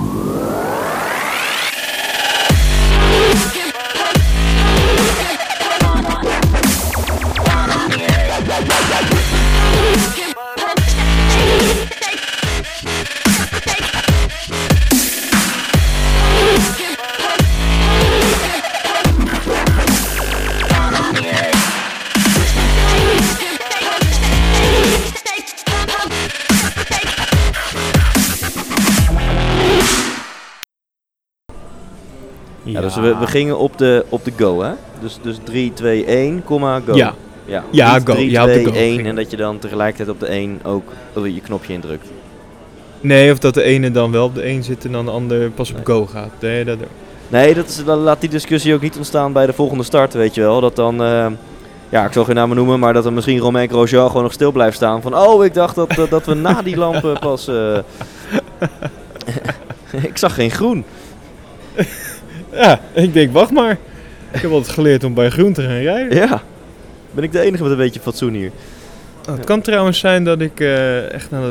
Whoa. We, we gingen op de, op de go, hè? Dus, dus 3, 2, 1, comma, go. Ja. ja. Ja, Niet go. 3, Ja, op de 2, go 1 gingen en dat je dan tegelijkertijd op de 1 ook je knopje indrukt. Nee, of dat de ene dan wel op de 1 zit en dan de ander pas op Nee. go gaat. Nee, dat Nee, dat is, dan laat die discussie ook niet ontstaan bij de volgende start, weet je wel. Dat dan, eh, ja, ik zal geen namen noemen, maar dat dan misschien Romain Grosjean gewoon nog stil blijft staan. Van, oh, ik dacht dat, eh, dat we na die lampen pas... eh, ik zag geen groen. Ja, ik denk, wacht maar. Ik heb altijd geleerd om bij groen te gaan rijden. Ja, ben ik de enige met een beetje fatsoen hier. Oh, het kan trouwens zijn dat ik eh, echt naar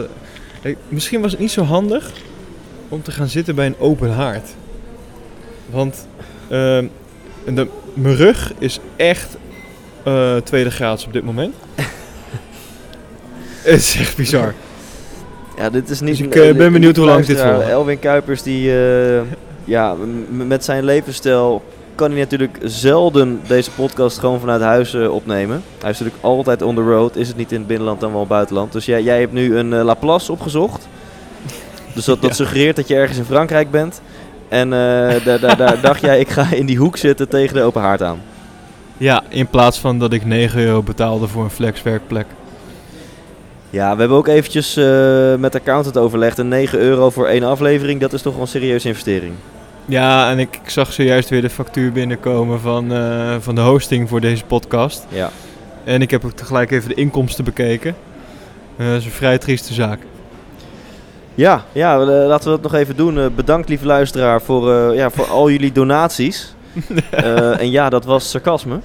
de... Misschien was het niet zo handig om te gaan zitten bij een open haard. Want ehm, de, mijn rug is echt eh, tweede graads op dit moment. het is echt bizar. Ja, dit is niet... Dus ik, eh, ben benieuwd hoe lang dit volhoudt. Elwin Kuipers, die... ja, met zijn levensstijl kan hij natuurlijk zelden deze podcast gewoon vanuit huis eh, opnemen. Hij is natuurlijk altijd on the road. Is het niet in het binnenland dan wel buitenland. Dus jij, jij hebt nu een eh, Laplace opgezocht. Dus dat, dat Ja. suggereert dat je ergens in Frankrijk bent. En eh, daar, dacht jij, ik ga in die hoek zitten tegen de open haard aan. Ja, in plaats van dat ik 9 euro betaalde voor een flexwerkplek. Ja, we hebben ook eventjes met de accountant overlegd. En 9 euro voor één aflevering, dat is toch wel een serieuze investering. Ja, en ik, ik zag zojuist weer de factuur binnenkomen van, eh, van de hosting voor deze podcast. Ja. En ik heb ook tegelijk even de inkomsten bekeken. Eh, dat is een vrij trieste zaak. Ja, ja eh, laten we dat nog even doen. Bedankt, lieve luisteraar, voor, ja, voor al jullie donaties. En ja, dat was sarcasme.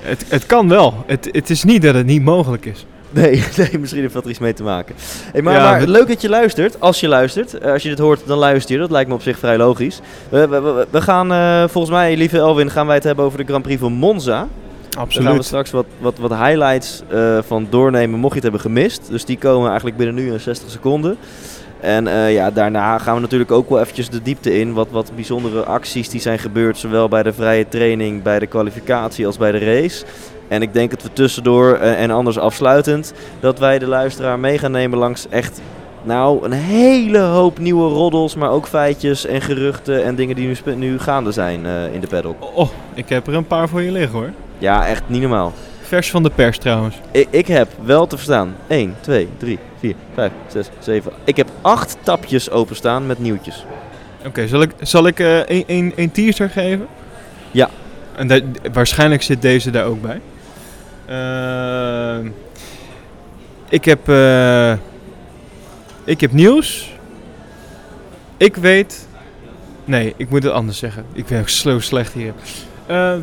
Het, het kan wel. Het, het is niet dat het niet mogelijk is. Nee, nee, misschien heeft dat er iets mee te maken. Hey, maar Ja, maar we- leuk dat je luistert. Als je luistert. Eh, als je dit hoort, dan luister je. Dat lijkt me op zich vrij logisch. We, we, gaan, eh, volgens mij, lieve Elwin, gaan wij het hebben over de Grand Prix van Monza. Daar gaan we straks wat, wat, wat highlights eh, van doornemen, mocht je het hebben gemist. Dus die komen eigenlijk binnen nu in 60 seconden. En ja, daarna gaan we natuurlijk ook wel eventjes de diepte in. Wat, wat bijzondere acties die zijn gebeurd, zowel bij de vrije training, bij de kwalificatie als bij de race. En ik denk dat we tussendoor eh, en anders afsluitend, dat wij de luisteraar mee gaan nemen langs echt, nou, een hele hoop nieuwe roddels, maar ook feitjes en geruchten en dingen die nu, nu gaande zijn eh, in de paddock. Oh, ik heb er een paar voor je liggen hoor. Ja, echt niet normaal. Vers van de pers trouwens. Ik, ik heb wel te verstaan 1, 2, 3, 4, 5, 6, 7. Ik heb acht tapjes openstaan met nieuwtjes. Oké, zal ik, zal ik eh, een, een, een teaser geven? Ja. En waarschijnlijk zit deze daar ook bij. Ehm, ik heb... eh, ik heb nieuws. Ik weet... Nee, ik moet het anders zeggen. Ik ben ook zo slecht hier. Ehm,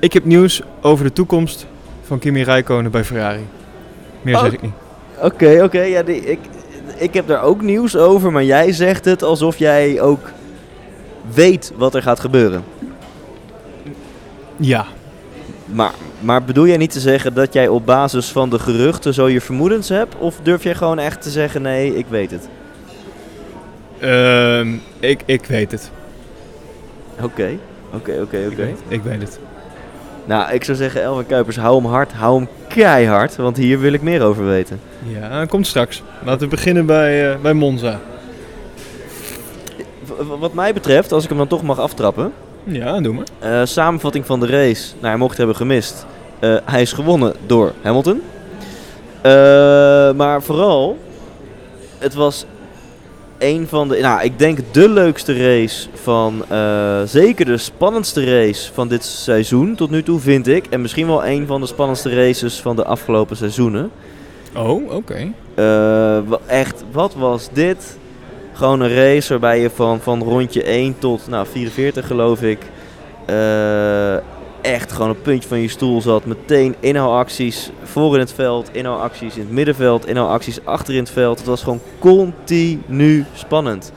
ik heb nieuws over de toekomst van Kimi Räikkönen bij Ferrari. Meer Oh. zeg ik niet. Oké, oké. ja, die- ik, ik heb daar ook nieuws over, maar jij zegt het alsof jij ook weet wat er gaat gebeuren. Ja. Maar, maar bedoel jij niet te zeggen dat jij op basis van de geruchten zo je vermoedens hebt? Of durf jij gewoon echt te zeggen, nee, ik weet het? Ehm, ik, ik weet het. Oké, oké, oké, Ik oké. weet, ik weet het. Nou, ik zou zeggen, Elvin Kuipers, hou hem hard, hou hem keihard, want hier wil ik meer over weten. Ja, komt straks. Laten we beginnen bij, eh, bij Monza. W- wat mij betreft, als ik hem dan toch mag aftrappen, Ja, doe maar. Eh, samenvatting van de race. Nou, hij mocht het hebben gemist. Eh, hij is gewonnen door Hamilton. Eh, maar vooral, het was een van de, nou, ik denk de leukste race van, zeker de spannendste race van dit seizoen tot nu toe, vind ik. En misschien wel een van de spannendste races van de afgelopen seizoenen. Oh, oké. Echt, wat was dit? Gewoon een race waarbij je van, van rondje 1 tot nou, 44 geloof ik. eh, echt gewoon het puntje van je stoel zat. Meteen inhaalacties voor in het veld, inhaalacties in het middenveld, inhaalacties achter in het veld. Het was gewoon continu spannend.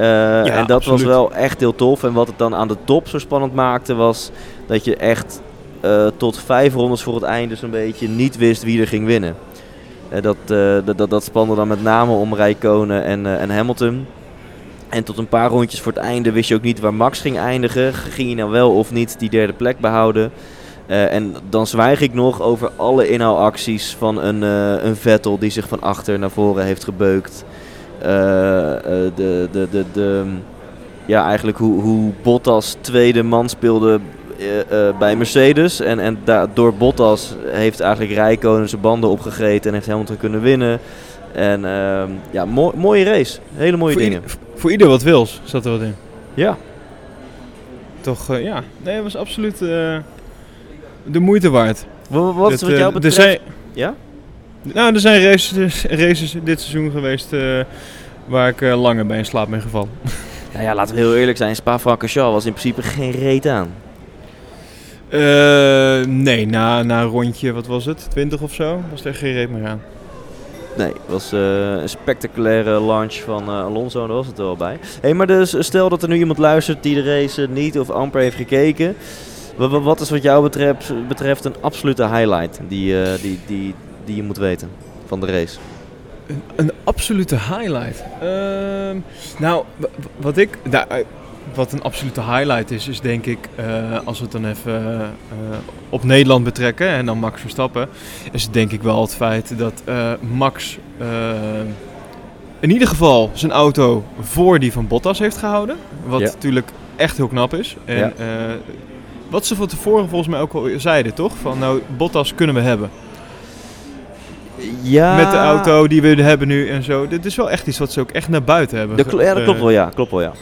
Uh, en dat was wel echt heel tof. En wat het dan aan de top zo spannend maakte, was dat je echt uh, tot vijf rondes voor het einde zo'n beetje niet wist wie er ging winnen. Uh, dat, dat, dat, dat spande dan met name om Rijkonen en, en Hamilton. En tot een paar rondjes voor het einde wist je ook niet waar Max ging eindigen. Ging hij nou wel of niet die derde plek behouden? En dan zwijg ik nog over alle inhaalacties van een, een Vettel die zich van achter naar voren heeft gebeukt. De, de, de, ja, eigenlijk hoe, hoe Bottas tweede man speelde bij Mercedes. En, en door Bottas heeft eigenlijk Rijkonen zijn banden opgegeten en heeft Hamilton kunnen winnen. En ehm, ja, mooie race. Hele mooie dingen. voor ieder wat wils zat er wat in. Ja. Toch, uh, ja. Nee, het was absoluut de moeite waard. Wat, wat is wat jou eh, betreft? Zijn, ja? Nou, er zijn races, races dit seizoen geweest waar ik langer bij in slaap ben gevallen. Nou ja, laten we heel eerlijk zijn. Spa-Francorchamps was in principe geen reet aan. Nee, na, na een rondje, wat was het? 20 of zo, was er geen reet meer aan. Nee, het was uh, een spectaculaire launch van uh, Alonso, daar was het wel bij. hey, maar dus stel dat er nu iemand luistert die de race niet of amper heeft gekeken. Wat is wat jou betreft, betreft een absolute highlight die, uh, die, die, die je moet weten van de race? Een, een absolute highlight? Ehm, nou, wat ik... Nou, wat een absolute highlight is, is denk ik, uh, als we het dan even uh, op Nederland betrekken en dan Max Verstappen, is het denk ik wel het feit dat uh, Max in ieder geval zijn auto voor die van Bottas heeft gehouden. Wat natuurlijk echt heel knap is. En ja. wat ze van tevoren volgens mij ook al zeiden, toch? Van nou, Bottas kunnen we hebben. Ja. Met de auto die we hebben nu en zo. Dit is wel echt iets wat ze ook echt naar buiten hebben. De, ja, dat klopt wel, ja. Klopt wel, ja.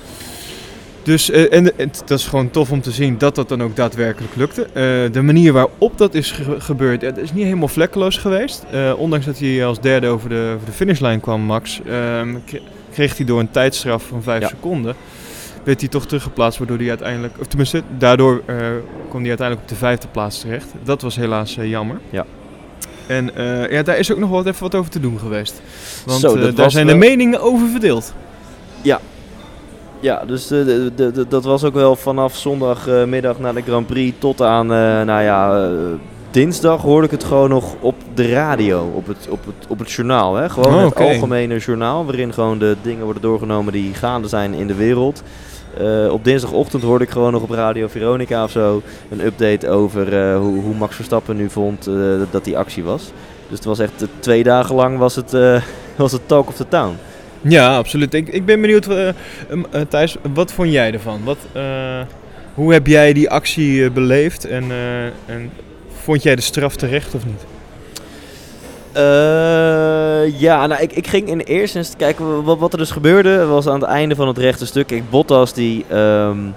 Dus uh, en, dat is gewoon tof om te zien dat dat dan ook daadwerkelijk lukte. Uh, de manier waarop dat is ge gebeurd, dat is niet helemaal vlekkeloos geweest. Uh, ondanks dat hij als derde over de, over de finishlijn kwam, Max, ehm, kreeg hij door een tijdstraf van 5 ja. seconden. Werd hij toch teruggeplaatst, waardoor hij uiteindelijk, of tenminste, daardoor kwam hij uiteindelijk op de vijfde plaats terecht. Dat was helaas jammer. Ja. En ja, daar is ook nog wel even wat over te doen geweest. Want Zo, daar zijn de meningen over verdeeld. Ja, ja, dus de, de, de, dat was ook wel vanaf zondagmiddag na de Grand Prix tot aan, uh, nou ja, uh, dinsdag hoorde ik het gewoon nog op de radio, op het, op het, op het journaal. Hè? Gewoon oh, het algemene journaal, waarin gewoon de dingen worden doorgenomen die gaande zijn in de wereld. Uh, op dinsdagochtend hoorde ik gewoon nog op Radio Veronica of zo een update over hoe, hoe, Max Verstappen nu vond dat die actie was. Dus het was echt twee dagen lang was het, was het talk of the town. Ja, absoluut. Ik, ik ben benieuwd, uh, Thijs, wat vond jij ervan? Wat, uh, hoe heb jij die actie beleefd en, en vond jij de straf terecht of niet? ja, nou, ik, ik ging in eerste instantie kijken wat, wat er dus gebeurde. was aan het einde van het rechte stuk. Ik Bottas die um,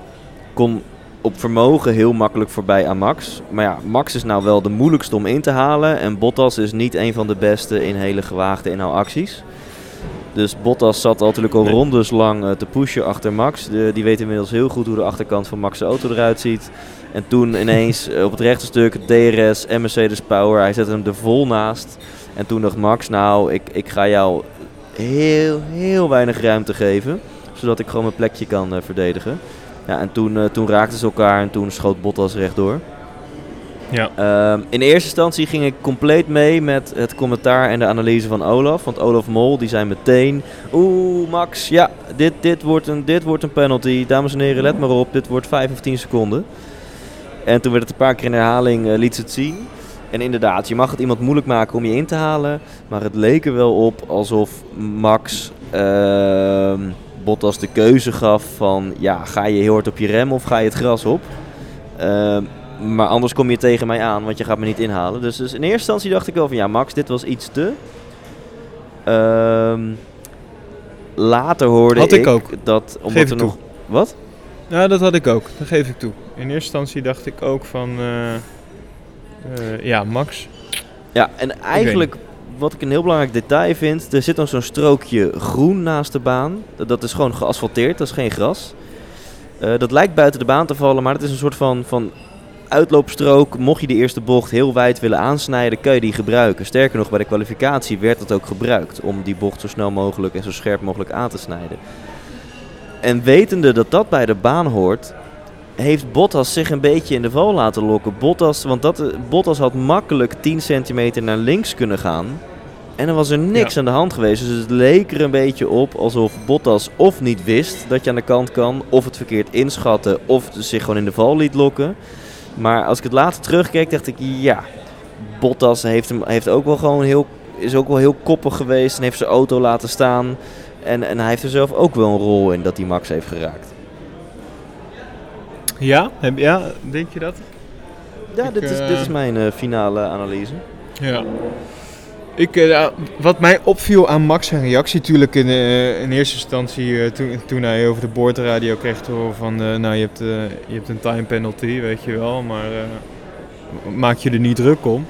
kon op vermogen heel makkelijk voorbij aan Max. Maar ja, Max is nou wel de moeilijkste om in te halen. En Bottas is niet een van de beste in hele gewaagde inhaalacties. Dus Bottas zat natuurlijk al rondes lang uh, te pushen achter Max. De, die weet inmiddels heel goed hoe de achterkant van Max' auto eruit ziet. En toen ineens uh, op het rechte stuk DRS en Mercedes Power. Hij zette hem er vol naast. En toen dacht Max, nou, ik, ik ga jou heel, heel weinig ruimte geven. Zodat ik gewoon mijn plekje kan uh, verdedigen. Ja, en toen, toen raakten ze elkaar en toen schoot Bottas rechtdoor. Ja. Ehm, in eerste instantie ging ik compleet mee met het commentaar en de analyse van Olaf. Want Olaf Mol die zei meteen: Oeh, Max, ja, dit, dit, wordt een, dit wordt een penalty. Dames en heren, let maar op, dit wordt 5 of 10 seconden. En toen werd het een paar keer in herhaling, uh, liet ze het zien. En inderdaad, je mag het iemand moeilijk maken om je in te halen. Maar het leek er wel op alsof Max uh, Bottas de keuze gaf van... Ja, ga je heel hard op je rem of ga je het gras op? Uh, maar anders kom je tegen mij aan, want je gaat me niet inhalen. Dus, dus in eerste instantie dacht ik wel van ja, Max, dit was iets te. Um, later hoorde had ik, ook. dat omdat geef er nog. Wat? Ja, dat had ik ook. Dat geef ik toe. In eerste instantie dacht ik ook van. Uh, uh, ja, Max. Ja, en eigenlijk wat ik een heel belangrijk detail vind, er zit dan zo'n strookje groen naast de baan. Dat is gewoon geasfalteerd, dat is geen gras. Uh, dat lijkt buiten de baan te vallen, maar het is een soort van, van uitloopstrook, mocht je de eerste bocht heel wijd willen aansnijden, kan je die gebruiken. Sterker nog, bij de kwalificatie werd dat ook gebruikt om die bocht zo snel mogelijk en zo scherp mogelijk aan te snijden. En wetende dat dat bij de baan hoort, heeft Bottas zich een beetje in de val laten lokken. Bottas, want dat, Bottas had makkelijk 10 centimeter naar links kunnen gaan. En er was er niks aan de hand geweest. Dus het leek er een beetje op alsof Bottas of niet wist dat je aan de kant kan, of het verkeerd inschatte, of zich gewoon in de val liet lokken. Maar als ik het later terugkeek, dacht ik ja, Bottas heeft, hem, heeft ook wel gewoon heel, is ook wel heel koppig geweest en heeft zijn auto laten staan. En, en hij heeft er zelf ook wel een rol in dat hij Max heeft geraakt. Ja, ja denk je dat? Ja, dit, is, dit is eh, mijn uh, finale analyse. Ja. Ik, uh, wat mij opviel aan Max' zijn reactie, natuurlijk in, uh, in eerste instantie uh, toen, toen hij over de boordradio kreeg te horen van, nou je hebt, je hebt een time penalty, weet je wel, maar maak je er niet druk om.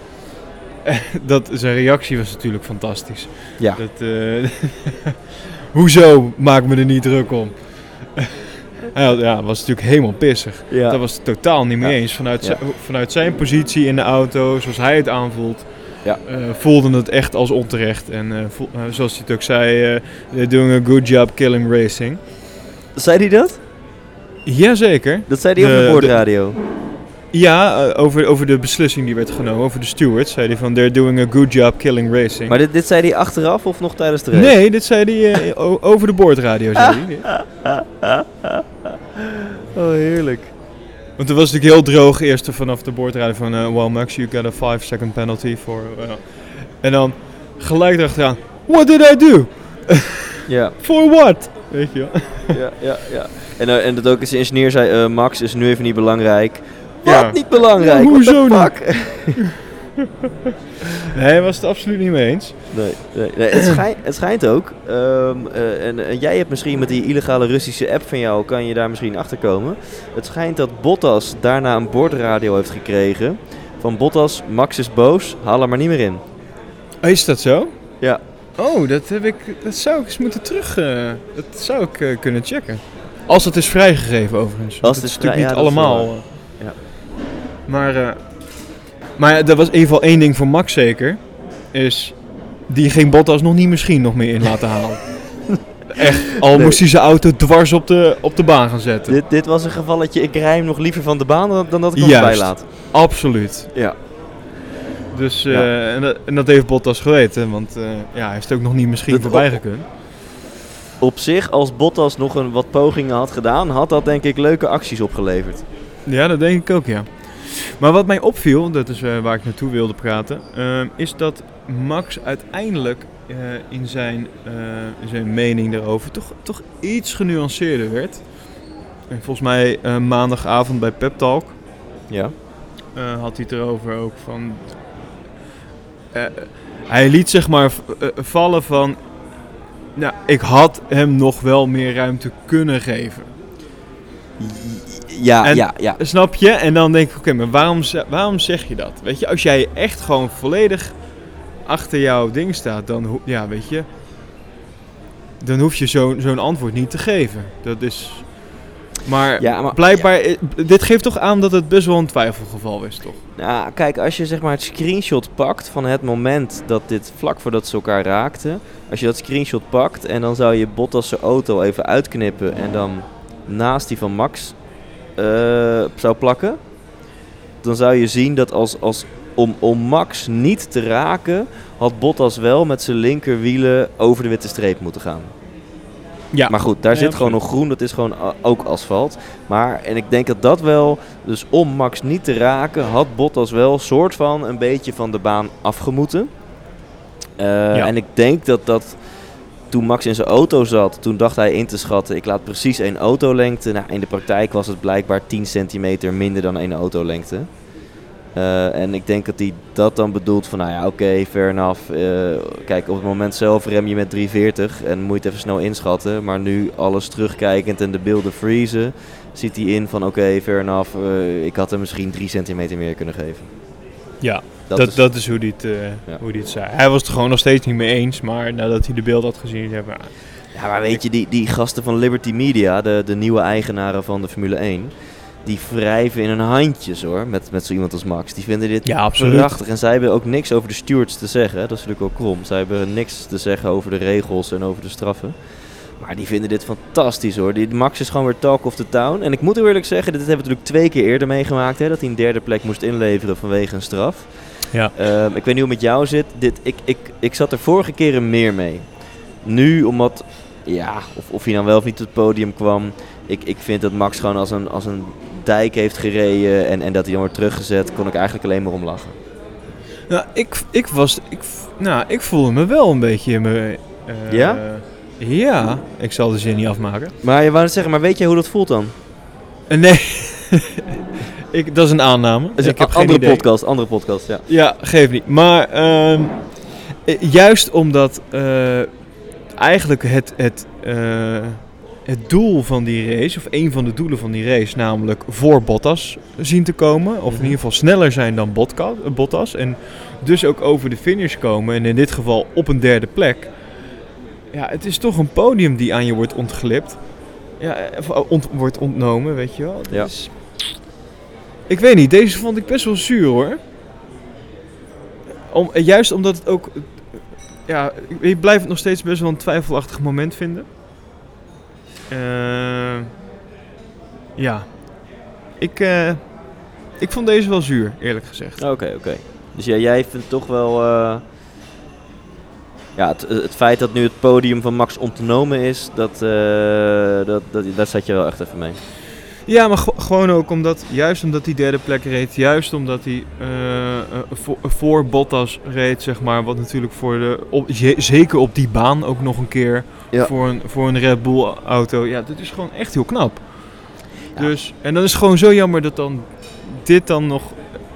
dat, zijn reactie was natuurlijk fantastisch. Ja. Dat, hoezo maak me er niet druk om? Hij ja, was natuurlijk helemaal pissig. Ja. Dat was het totaal niet mee eens. Vanuit, vanuit zijn positie in de auto, zoals hij het aanvoelt, ja. Uh, voelde het echt als onterecht. En uh, voel, uh, zoals hij het ook zei, they're doing a good job killing racing. Zei hij dat? Jazeker. Dat zei hij de, op de boordradio? Ja, over, over de beslissing die werd genomen, over de stewards, zei hij van they're doing a good job killing racing. Maar dit, dit zei hij achteraf of nog tijdens de race? Nee, dit zei hij over de boordradio, zei hij. oh, heerlijk. Want het was natuurlijk heel droog eerst vanaf de boordradio van... Uh, well, Max, you got a 5 second penalty for... Uh, en dan gelijk erachteraan... What did I do? Ja. For what? Weet je wel. ja, ja, ja. En, uh, en dat ook eens de ingenieur zei... Max is nu even niet belangrijk. Wat ja. niet belangrijk? Ja, hoezo niet? nee, was het absoluut niet mee eens. Nee, nee, nee het, schijnt, het, schijnt ook. Um, uh, en, en, jij hebt misschien met die illegale Russische app van jou, kan je daar misschien achter komen. Het schijnt dat Bottas daarna een bordradio heeft gekregen. Van Bottas, Max is boos, haal er maar niet meer in. Is dat zo? Ja. Oh, dat, heb ik, dat zou ik eens moeten terug. Uh, dat zou ik uh, kunnen checken. Als het is vrijgegeven overigens. Als het is natuurlijk niet allemaal. Ja. Maar maar er was in ieder geval één ding voor Max zeker. Is, die ging Bottas nog niet misschien nog meer in laten halen. Echt, al moest hij zijn auto dwars op de, op de baan gaan zetten. Dit, dit was een gevalletje, ik rij hem nog liever van de baan dan, dan dat ik hem erbij laat. absoluut. Ja. Dus, uh, en, dat, en, dat, heeft Bottas geweten, want uh, ja, hij heeft ook nog niet misschien dat voorbij gekund. Op zich, als Bottas nog een wat pogingen had gedaan, had dat denk ik leuke acties opgeleverd. Ja, dat denk ik ook, ja. Maar wat mij opviel, dat is uh, waar ik naartoe wilde praten, uh, is dat Max uiteindelijk uh, in, zijn, in zijn mening daarover toch, toch iets genuanceerder werd. En volgens mij maandagavond bij Pep Talk ja. had hij het erover ook van... hij liet zeg maar vallen van... Nou, ik had hem nog wel meer ruimte kunnen geven. Ja, ja, ja. Snap je? En dan denk ik, oké, maar waarom, waarom zeg je dat? Weet je, als jij echt gewoon volledig achter jouw ding staat, dan, ja, weet je, dan hoef je zo'n zo'n antwoord niet te geven. Dat is... Maar, ja, maar blijkbaar, dit geeft toch aan dat het best wel een twijfelgeval is, toch? Nou, kijk, als je zeg maar het screenshot pakt van het moment dat dit vlak voordat ze elkaar raakten. Als je dat screenshot pakt en dan zou je Bottas auto even uitknippen en dan naast die van Max zou plakken, dan zou je zien dat als, als om, om Max niet te raken, had Bottas wel met zijn linkerwielen over de witte streep moeten gaan. Ja. Maar goed, daar zit gewoon nog groen, dat is gewoon ook asfalt. Maar, en ik denk dat dat wel, dus om Max niet te raken, had Bottas wel soort van een beetje van de baan afgemoeten. Uh, En ik denk dat dat toen Max in zijn auto zat, toen dacht hij in te schatten, ik laat precies één autolengte. Nou, in de praktijk was het blijkbaar 10 centimeter minder dan één autolengte. Uh, en ik denk dat hij dat dan bedoelt van, nou ja, oké, okay, fair enough. Uh, kijk, op het moment zelf rem je met 340 en moet je het even snel inschatten. Maar nu alles terugkijkend en de beelden freezen, ziet hij in van, oké, okay, fair enough. Uh, ik had hem misschien 3 centimeter meer kunnen geven. Ja, dat, dat, is, dat is hoe hij het, ja. hoe die het zei. Hij was het gewoon nog steeds niet mee eens, maar nadat hij de beeld had gezien, zei hij... Ja, maar weet je, die, die gasten van Liberty Media, de, de nieuwe eigenaren van de Formule 1... die wrijven in hun handjes hoor, met, met zo iemand als Max. Die vinden dit Ja, prachtig. En zij hebben ook niks over de stewards te zeggen. Dat is natuurlijk ook krom. Zij hebben niks te zeggen over de regels en over de straffen. Maar die vinden dit fantastisch hoor. Die Max is gewoon weer talk of the town. En ik moet eerlijk zeggen, dit hebben we natuurlijk twee keer eerder meegemaakt. Hè, dat hij een derde plek moest inleveren vanwege een straf. Ja. Ehm, ik weet niet hoe het met jou zit. Dit, ik, ik, ik zat er vorige keren meer mee. Nu, omdat, ja, of, of hij dan wel of niet op het podium kwam. Ik, ik vind dat Max gewoon als een, als een dijk heeft gereden en, en dat hij dan wordt teruggezet, kon ik eigenlijk alleen maar om lachen. Nou, ik, ik was. Ik, nou, ik voelde me wel een beetje in mijn. eh, Ja? Ja, ik zal de zin niet afmaken. Maar je wou het zeggen, maar weet jij hoe dat voelt dan? Eh, Nee. Ik, dat is een aanname. Dat is ik heb geen andere idee. podcast, andere podcast, ja. Ja, geef niet. Maar ehm, eh, juist omdat eh, eigenlijk het, het, eh, het doel van die race, of een van de doelen van die race, namelijk voor Bottas zien te komen, of in Mhm. ieder geval sneller zijn dan Bottas, en dus ook over de finish komen, en in dit geval op een derde plek. Ja, het is toch een podium die aan je wordt ontglipt. Ja, ont- wordt ontnomen, weet je wel. Ja. Dus, ik weet niet, deze vond ik best wel zuur hoor. Om, eh, juist omdat het ook. eh, Ja, ik, blijf het nog steeds best wel een twijfelachtig moment vinden. Eh, ja. Ik, eh, ik vond deze wel zuur, eerlijk gezegd. Oké, oké. Dus ja, jij vindt toch wel... ja, het, het feit dat nu het podium van Max ontnomen is, dat, dat, dat, daar zat je wel echt even mee. Ja, maar ge- gewoon ook omdat, juist omdat hij derde plek reed, juist omdat hij eh, eh, voor, voor Bottas reed, zeg maar, wat natuurlijk voor de, op, zeker op die baan ook nog een keer, Ja. voor, een, voor een Red Bull auto, ja, dat is gewoon echt heel knap. Ja. Dus, en dan is het gewoon zo jammer dat dan dit dan nog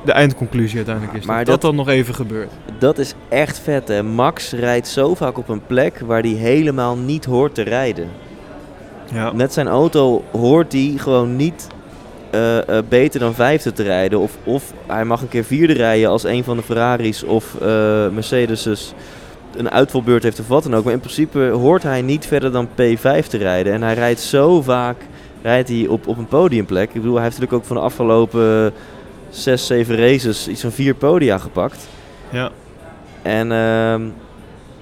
de eindconclusie uiteindelijk is. Maar dat, dat dat- dan nog even gebeurt. Dat is echt vet, hè. Max rijdt zo vaak op een plek waar hij helemaal niet hoort te rijden. Ja. Met zijn auto hoort hij gewoon niet eh, eh, beter dan vijfde te rijden. Of, of hij mag een keer vierde rijden als een van de Ferraris of eh Mercedes een uitvalbeurt heeft of wat dan ook. Maar in principe hoort hij niet verder dan P5 te rijden. En hij rijdt zo vaak rijdt hij op, op een podiumplek. Ik bedoel, hij heeft natuurlijk ook van de afgelopen zes, zeven races iets van vier podia gepakt. Ja. En ehm,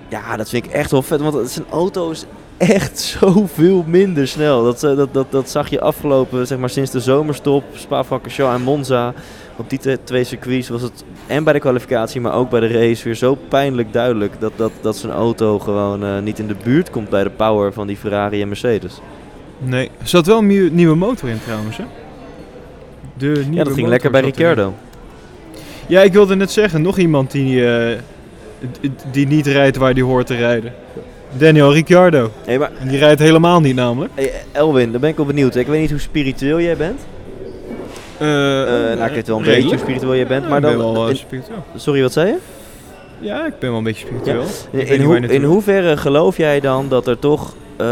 ja, dat vind ik echt wel vet. Want zijn auto is echt zoveel minder snel. Dat, eh, dat, dat, dat zag je afgelopen, zeg maar sinds de zomerstop. Spa-Francorchamps en Monza. Op die twee circuits was het en bij de kwalificatie, maar ook bij de race weer zo pijnlijk duidelijk. Dat, dat, dat zijn auto gewoon eh, niet in de buurt komt bij de power van die Ferrari en Mercedes. Nee, er zat wel een nieuwe, motor in trouwens, hè? De nieuwe ja, dat ging lekker bij. Ricciardo. Ja, ik wilde net zeggen, nog iemand die, eh, die niet rijdt waar die hoort te rijden. Daniel Ricciardo. Hey, maar En die rijdt helemaal niet namelijk. hey, Elwin, daar ben ik wel benieuwd. Ik weet niet hoe spiritueel jij bent. Eh, nou, ik weet wel een beetje hoe spiritueel jij bent. Ja, maar ik ben dan, wel in- spiritueel. sorry, wat zei je? Ja, ik ben wel een beetje spiritueel. In, hoeverre geloof jij dan dat er toch eh,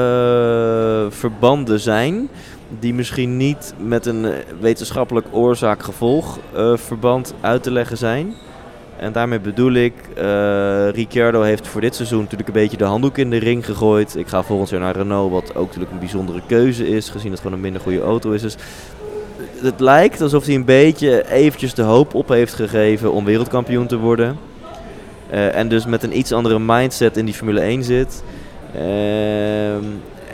verbanden zijn die misschien niet met een wetenschappelijk oorzaak-gevolg eh, verband uit te leggen zijn? En daarmee bedoel ik, eh Ricciardo heeft voor dit seizoen natuurlijk een beetje de handdoek in de ring gegooid. Ik ga volgend jaar naar Renault, wat ook natuurlijk een bijzondere keuze is, gezien het gewoon een minder goede auto is. Dus het lijkt alsof hij een beetje eventjes de hoop op heeft gegeven om wereldkampioen te worden. Eh, en dus met een iets andere mindset in die Formule 1 zit. Ehm,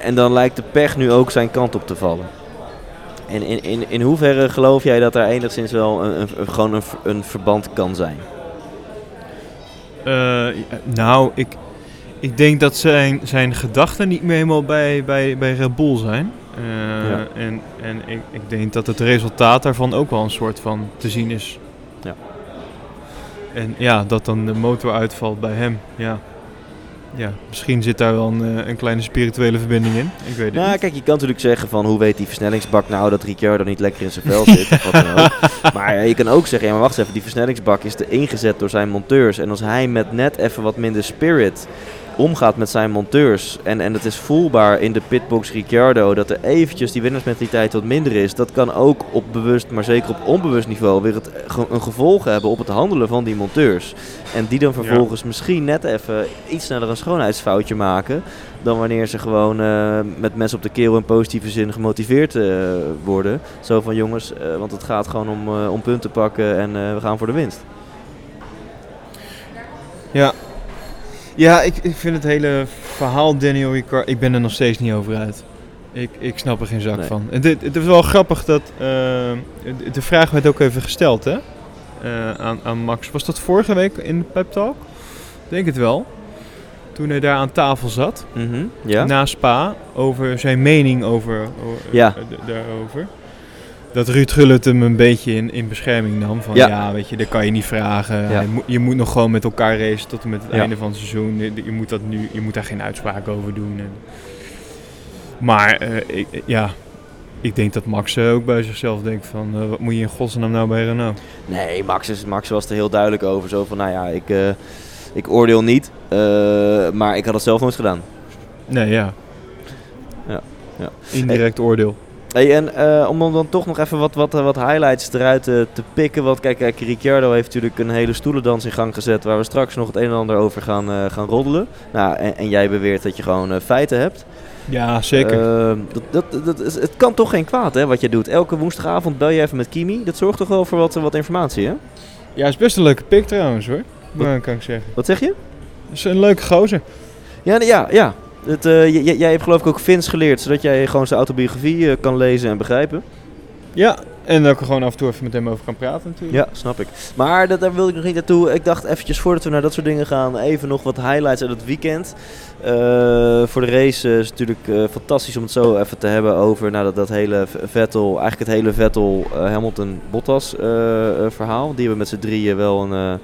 en dan lijkt de pech nu ook zijn kant op te vallen. En in, in, in hoeverre geloof jij dat daar enigszins wel een, een, gewoon een, een verband kan zijn? Eh, nou, ik, ik denk dat zijn, zijn gedachten niet meer helemaal bij, bij, bij Red Bull zijn. Eh, Ja. En, en ik, ik denk dat het resultaat daarvan ook wel een soort van te zien is. Ja. En ja, dat dan de motor uitvalt bij hem. Ja, ja misschien zit daar wel een, eh, een kleine spirituele verbinding in. Ik weet het Nou, niet. kijk, je kan natuurlijk zeggen van hoe weet die versnellingsbak nou dat Ricciardo niet lekker in zijn vel zit. of wat dan ook. Maar eh, je kan ook zeggen, ja maar wacht eens even, die versnellingsbak is er ingezet door zijn monteurs. En als hij met net even wat minder spirit omgaat met zijn monteurs. En, en het is voelbaar in de pitbox Ricciardo dat er eventjes die winnaarsmentaliteit wat minder is. Dat kan ook op bewust, maar zeker op onbewust niveau weer het, een gevolg hebben op het handelen van die monteurs. En die dan vervolgens misschien net even iets sneller een schoonheidsfoutje maken. Dan wanneer ze gewoon uh, met mensen op de keel in positieve zin gemotiveerd uh, worden. Zo van jongens, uh, want het gaat gewoon om, om punten pakken en we gaan voor de winst. Ja, ja, ik, ik vind het hele verhaal Daniel Ricciardo, ik ben er nog steeds niet over uit. Ik, ik snap er geen zak van. En dit, het is wel grappig dat uh, de vraag werd ook even gesteld hè? Uh, aan, aan Max. Was dat vorige week in de pep talk? Denk het wel. Toen hij daar aan tafel zat, mm -hmm, ja. na Spa, over zijn mening over, over ja. daarover dat Ruud Gullit hem een beetje in, in bescherming nam. Van ja. weet je, dat kan je niet vragen. Je, moet, je, moet nog gewoon met elkaar racen tot en met het einde van het seizoen. Je, moet dat nu, je moet daar geen uitspraak over doen. En, maar uh, ik, ja, ik denk dat Max uh, ook bij zichzelf denkt van, uh, wat moet je in godsnaam nou bij Renault? Nee, Max, is, Max was er heel duidelijk over. Zo van, nou ja, ik, ik oordeel niet, maar ik had het zelf nooit gedaan. Nee, ja. Ja. ja. Indirect oordeel. Hey, en uh, om dan toch nog even wat, wat, wat highlights eruit te, te pikken. Want kijk, kijk, Ricciardo heeft natuurlijk een hele stoelendans in gang gezet. Waar we straks nog het een en ander over gaan, uh, gaan roddelen. Nou, en, en, jij beweert dat je gewoon feiten hebt. Ja, zeker. dat, dat, dat is, het kan toch geen kwaad, hè, wat je doet. Elke woensdagavond bel je even met Kimi. Dat zorgt toch wel voor wat, wat informatie, hè? Ja, is best een leuke pik trouwens, hoor. Wat, kan ik zeggen. Wat zeg je? Dat is een leuke gozer. Ja, ja, ja. Het, uh, jij hebt geloof ik ook Vins geleerd, zodat jij gewoon zijn autobiografie uh, kan lezen en begrijpen. Ja, en dat ik er gewoon af en toe even met hem over kan praten natuurlijk. Ja, snap ik. Maar dat, daar wil ik nog niet naartoe. Ik dacht eventjes voordat we naar dat soort dingen gaan, even nog wat highlights uit het weekend. Uh, voor de race is het natuurlijk fantastisch om het zo even te hebben over nou, dat, dat hele Vettel, eigenlijk het hele Vettel-Hamilton-Bottas verhaal. Die hebben met z'n drieën wel een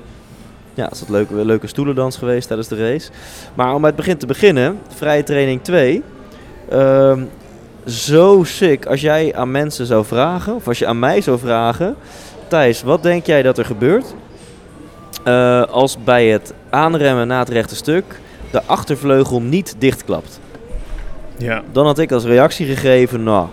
ja, is dat leuke, leuke stoelendans geweest tijdens de race. Maar om bij het begin te beginnen, vrije training 2. Ehm, zo sick als jij aan mensen zou vragen, of als je aan mij zou vragen... Thijs, wat denk jij dat er gebeurt uh, als bij het aanremmen na het rechte stuk de achtervleugel niet dichtklapt? Ja. Dan had ik als reactie gegeven, nou,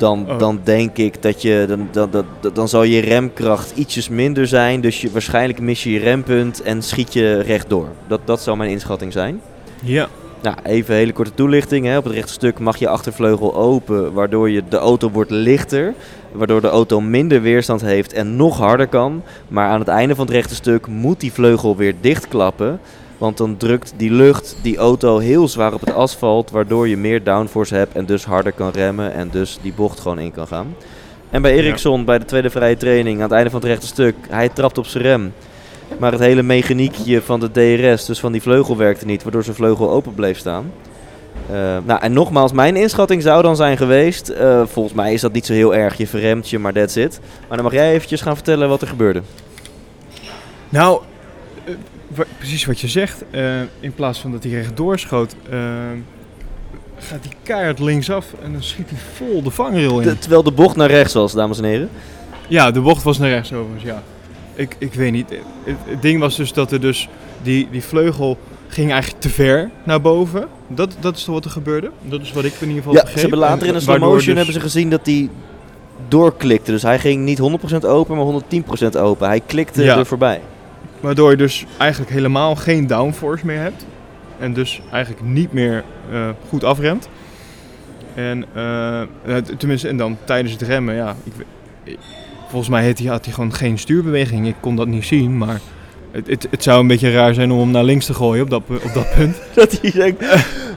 dan, oh. dan denk ik dat je, dan, dan, dan, dan zal je remkracht ietsjes minder zijn. Dus je, waarschijnlijk mis je je rempunt en schiet je rechtdoor. Dat, dat zou mijn inschatting zijn. Ja. Nou, even een hele korte toelichting. Hè. Op het rechte stuk mag je achtervleugel open, waardoor je, de auto wordt lichter. Waardoor de auto minder weerstand heeft en nog harder kan. Maar aan het einde van het rechte stuk moet die vleugel weer dichtklappen. Want dan drukt die lucht die auto heel zwaar op het asfalt, waardoor je meer downforce hebt en dus harder kan remmen en dus die bocht gewoon in kan gaan. En bij Ericsson, bij de tweede vrije training, aan het einde van het rechte stuk, hij trapt op zijn rem. Maar het hele mechaniekje van de DRS, dus van die vleugel, werkte niet, waardoor zijn vleugel open bleef staan. Uh, nou, en nogmaals, mijn inschatting zou dan zijn geweest, uh, volgens mij is dat niet zo heel erg, je verremt je, maar that's it. Maar dan mag jij eventjes gaan vertellen wat er gebeurde. Nou, precies wat je zegt. Uh, in plaats van dat hij rechtdoor schoot, uh, gaat hij keihard linksaf en dan schiet hij vol de vangrail in. terwijl de bocht naar rechts was, dames en heren. Ja, de bocht was naar rechts overigens, ja. Ik, ik weet niet. Het, het ding was dus dat er dus die, die vleugel ging eigenlijk te ver naar boven. Dat, dat is toch wat er gebeurde? Dat is wat ik in ieder geval ja, Ze hebben later in de slow motion dus hebben ze gezien dat hij doorklikte. Dus hij ging niet 100% open, maar 110% open. Hij klikte er voorbij. Waardoor je dus eigenlijk helemaal geen downforce meer hebt. En dus eigenlijk niet meer uh, goed afremt. En, uh, tenminste, en dan tijdens het remmen, ja. Ik, volgens mij had hij, had hij gewoon geen stuurbeweging. Ik kon dat niet zien, maar het, het, het, zou een beetje raar zijn om hem naar links te gooien op dat, op dat punt. dat hij denkt,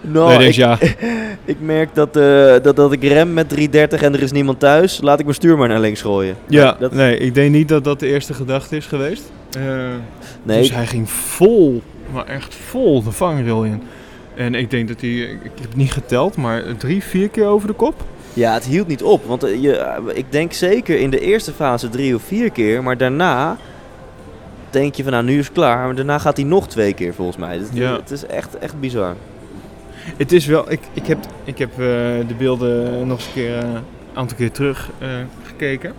nou, nee, ik, ja. ik merk dat, uh, dat, dat ik rem met 330 en er is niemand thuis. Laat ik mijn stuur maar naar links gooien. Ja, dat... nee, ik denk niet dat dat de eerste gedachte is geweest. Uh, nee. Dus hij ging vol, maar echt vol de vangrail in. En ik denk dat hij, ik heb het niet geteld, maar drie, vier keer over de kop. Ja, het hield niet op. Want je, ik denk zeker in de eerste fase drie of vier keer. Maar daarna denk je van nou, nu is het klaar. Maar daarna gaat hij nog twee keer volgens mij. Het, ja. het is echt, echt bizar. Het is wel, ik, ik heb, ik heb uh, de beelden nog eens een keer, een aantal keer terug uh, gekeken.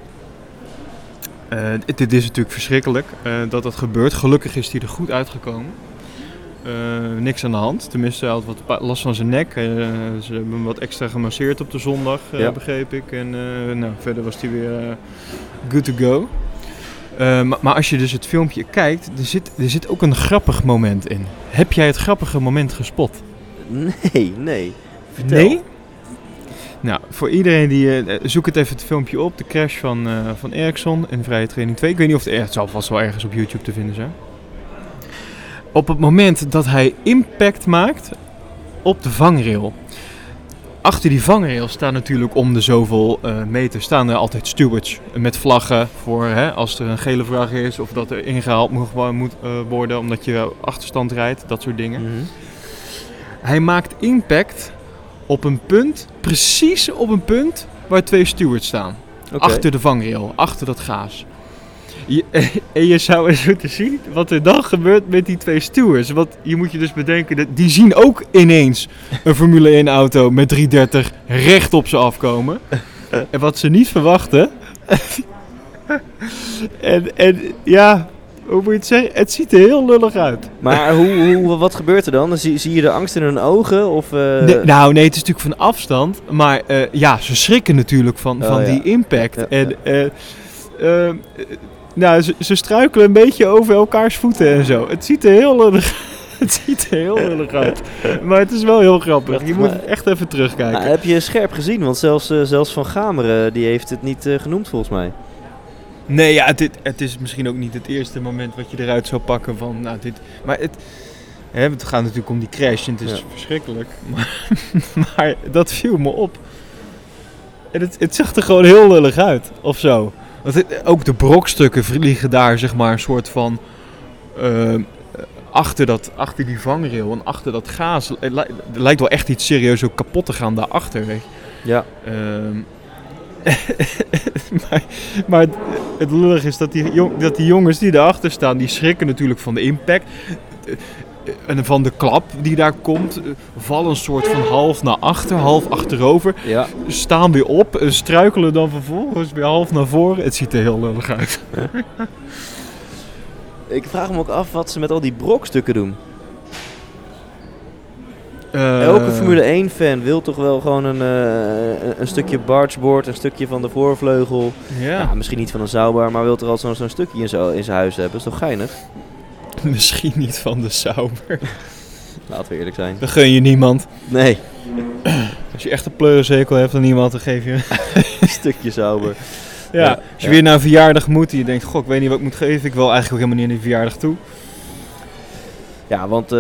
Dit is natuurlijk verschrikkelijk dat dat gebeurt. Gelukkig is hij er goed uitgekomen. niks aan de hand. Tenminste, hij had wat last van zijn nek. ze hebben hem wat extra gemasseerd op de zondag, begreep ik. En nou, verder was hij weer good to go. Maar, maar, als je dus het filmpje kijkt, er zit, er zit ook een grappig moment in. Heb jij het grappige moment gespot? Nee, nee. Vertel. Nee? Nou, voor iedereen die... Uh, zoek het even het filmpje op. De crash van, uh, van Ericsson in Vrije Training 2. Ik weet niet of het... Het zal vast wel ergens op YouTube te vinden zijn. Op het moment dat hij impact maakt op de vangrail. Achter die vangrail staan natuurlijk om de zoveel uh, meter staan er altijd stewards met vlaggen voor hè, als er een gele vraag is of dat er ingehaald moet, moet worden omdat je achterstand rijdt, dat soort dingen. Mm -hmm. Hij maakt impact op een punt, precies op een punt waar twee stewards staan. Achter de vangrail, achter dat gaas. Je, en je zou eens moeten zien wat er dan gebeurt met die twee stewards. Want je moet je dus bedenken, dat die zien ook ineens een Formule 1 auto met 330 recht op ze afkomen. En wat ze niet verwachten. en, en ja, hoe moet je het zeggen? Het ziet er heel lullig uit. Maar hoe, hoe, wat gebeurt er dan? Zie, zie je de angst in hun ogen? Of, uh... nou, nee, het is natuurlijk van afstand. Maar uh, ja, ze schrikken natuurlijk van, oh, van ja. die impact. Ja, en uh, nou, ze, ze, struikelen een beetje over elkaars voeten en zo. Het ziet er heel lullig Het ziet er heel lullig uit. Maar het is wel heel grappig. Je moet echt even terugkijken. Nou, heb je scherp gezien? Want zelfs, zelfs Van Gameren die heeft het niet genoemd volgens mij. Nee, ja, het, het, is misschien ook niet het eerste moment wat je eruit zou pakken van, nou, dit... Maar het, hè, het gaat natuurlijk om die crash en het is verschrikkelijk. Maar, maar, dat viel me op. En het, het zag er gewoon heel lullig uit, of zo. Want het, ook de brokstukken vliegen daar, zeg maar, een soort van... Uh, achter, dat, achter die vangrail en achter dat gaas. Het, lijkt wel echt iets serieus ook kapot te gaan daarachter, weet je. Ja. Uh, maar, maar het lullig is dat die, dat die jongens die erachter staan, die schrikken natuurlijk van de impact. En van de klap die daar komt, vallen een soort van half naar achter, half achterover. Ja. Staan weer op, struikelen dan vervolgens weer half naar voren. Het ziet er heel lullig uit. Ik vraag me ook af wat ze met al die brokstukken doen. Uh, Elke Formule 1-fan wil toch wel gewoon een, uh, een stukje bargeboard, een stukje van de voorvleugel. Ja. Nou, misschien niet van een Sauber, maar wil toch al zo'n stukje in, zijn huis hebben. is toch geinig? Misschien niet van de Sauber. Laten we eerlijk zijn. Dan gun je niemand. Nee. Als je echt een pleurenzekel hebt aan iemand, dan geef je een stukje Sauber. Ja, ja, als je weer naar een verjaardag moet en je denkt, goh, ik weet niet wat ik moet geven. Ik wil eigenlijk ook helemaal niet naar die verjaardag toe. Ja, want uh,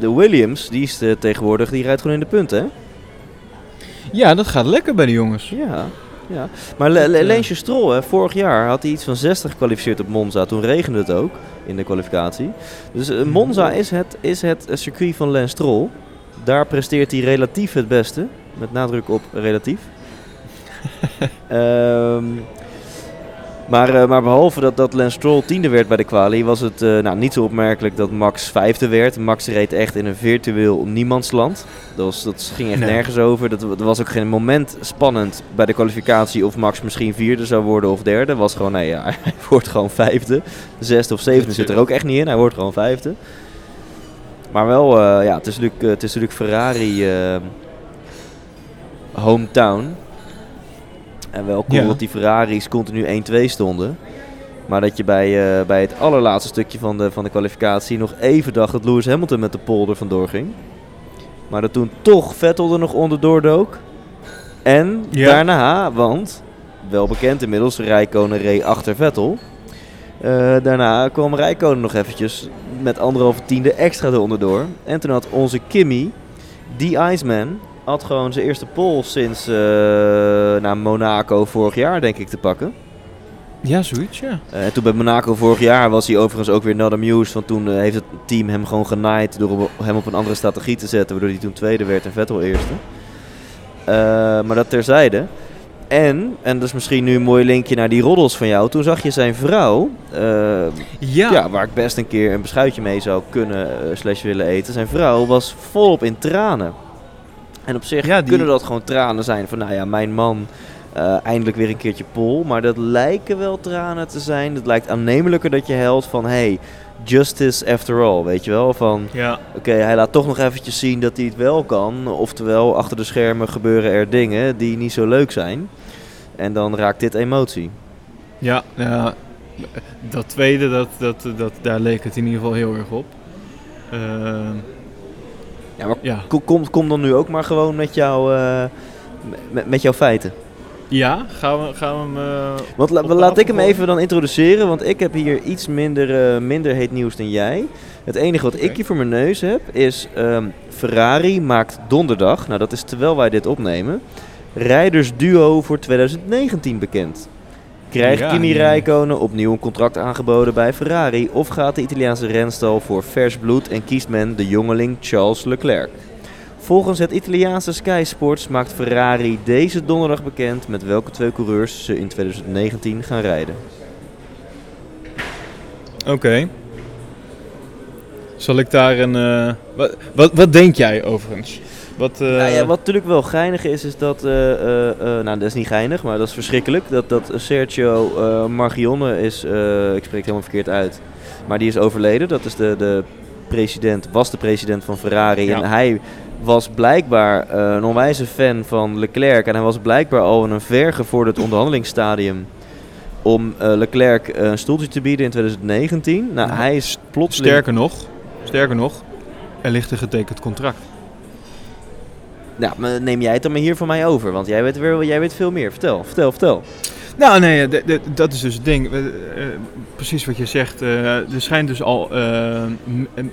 de Williams, die is uh, tegenwoordig, die rijdt gewoon in de punten, hè? Ja, dat gaat lekker bij de jongens. Ja, ja. Maar Le Le Lensje Stroll, hè, vorig jaar had hij iets van 60 gekwalificeerd op Monza. Toen regende het ook in de kwalificatie. Dus uh, Monza is het, is het circuit van Lens Stroll. Daar presteert hij relatief het beste. Met nadruk op relatief. um, Maar, uh, maar behalve dat, dat Lance Stroll tiende werd bij de quali, was het uh, nou, niet zo opmerkelijk dat Max vijfde werd. Max reed echt in een virtueel niemandsland. Dat, was, dat ging echt nergens over. Dat, er was ook geen moment spannend bij de kwalificatie of Max misschien vierde zou worden of derde. was gewoon, nee, ja, hij wordt gewoon vijfde. Zesde of zevende zit er ook echt niet in. Hij wordt gewoon vijfde. Maar wel, uh, ja, het is natuurlijk, het is natuurlijk Ferrari hometown. En wel cool dat die Ferraris continu 1-2 stonden. Maar dat je bij, uh, bij het allerlaatste stukje van de, van de kwalificatie nog even dacht dat Lewis Hamilton met de polder vandoor ging. Maar dat toen toch Vettel er nog onderdoor dook. En daarna, want wel bekend inmiddels, Rijkonen reed achter Vettel. Uh, daarna kwam Rijkonen nog eventjes met anderhalve tiende extra eronder door. En toen had onze Kimmy, die Iceman, had gewoon zijn eerste pole sinds uh, nou, Monaco vorig jaar, denk ik, te pakken. Ja, zoiets, ja. Uh, en toen bij Monaco vorig jaar was hij overigens ook weer not amused. Want toen uh, heeft het team hem gewoon genaaid door hem op een andere strategie te zetten. Waardoor hij toen tweede werd en Vettel eerste. maar dat terzijde. En, en dat is misschien nu een mooi linkje naar die roddels van jou. Toen zag je zijn vrouw, ja. ja. waar ik best een keer een beschuitje mee zou kunnen slash willen eten. Zijn vrouw was volop in tranen. En op zich ja, kunnen dat gewoon tranen zijn van, nou ja, mijn man uh, eindelijk weer een keertje pol. Maar dat lijken wel tranen te zijn. Het lijkt aannemelijker dat je helpt van, hey, justice after all, weet je wel? Van, Ja. oké, hij laat toch nog eventjes zien dat hij het wel kan. Oftewel, achter de schermen gebeuren er dingen die niet zo leuk zijn. En dan raakt dit emotie. Ja, ja, dat tweede, dat, dat, dat, daar leek het in ieder geval heel erg op. Ehm, Ja, maar ja. kom, dan nu ook maar gewoon met, jou, eh, met, met jouw feiten. ja, gaan we, gaan we hem... eh, Want la- laat ik hem even dan introduceren, want ik heb hier iets minder, eh, minder heet nieuws dan jij. Het enige wat ik hier voor mijn neus heb is ehm, Ferrari maakt donderdag, nou dat is terwijl wij dit opnemen, rijdersduo voor 2019 bekend. Krijgt Ja, Kimi. Räikkönen opnieuw een contract aangeboden bij Ferrari of gaat de Italiaanse renstal voor vers bloed en kiest men de jongeling Charles Leclerc? Volgens het Italiaanse Sky Sports maakt Ferrari deze donderdag bekend met welke twee coureurs ze in 2019 gaan rijden. Oké. Zal ik daar een... eh, wat, wat, wat denk jij overigens? Wat, eh, Nou ja, wat natuurlijk wel geinig is, is dat, eh, eh, eh, nou dat is niet geinig, maar dat is verschrikkelijk, dat, dat Sergio eh Marchionne is, eh, ik spreek het helemaal verkeerd uit, maar die is overleden. Dat is de, de president, was de president van Ferrari Ja. en hij was blijkbaar eh, een onwijze fan van Leclerc en hij was blijkbaar al in een vergevorderd onderhandelingsstadium om eh, Leclerc eh, een stoeltje te bieden in 2019. Nou, Ja. hij is plotseling... Sterker nog, sterker nog, er ligt een getekend contract. Nou, maar neem jij het dan maar hier van mij over, want jij weet, weer, jij weet veel meer. Vertel, vertel, vertel. Nou, nee, de- dat is dus het ding. Eh, precies wat je zegt. eh, er schijnt dus al eh,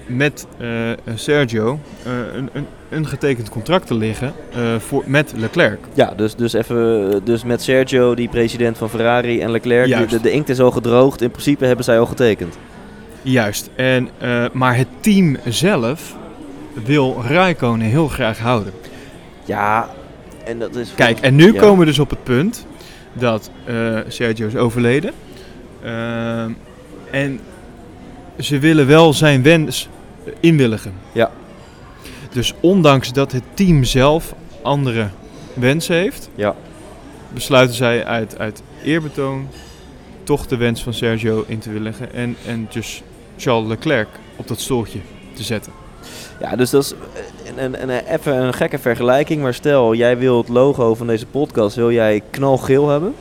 met eh, Sergio eh, een, een, een getekend contract te liggen eh, voor, met Leclerc. Ja, dus, dus even dus met Sergio, die president van Ferrari en Leclerc. De, de, de inkt is al gedroogd. In principe hebben zij al getekend. Juist. En, eh, maar het team zelf wil Raikkonen heel graag houden. Ja, en dat is... Kijk, en nu Ja. komen we dus op het punt dat eh, Sergio is overleden. Ehm, en ze willen wel zijn wens inwilligen. Ja. Dus ondanks dat het team zelf andere wensen heeft, Ja. besluiten zij uit, uit eerbetoon toch de wens van Sergio in te willigen. En, en dus Charles Leclerc op dat stoeltje te zetten. Ja, dus dat is een, een, een, even een gekke vergelijking. Maar stel, jij wil het logo van deze podcast, wil jij knalgeel hebben.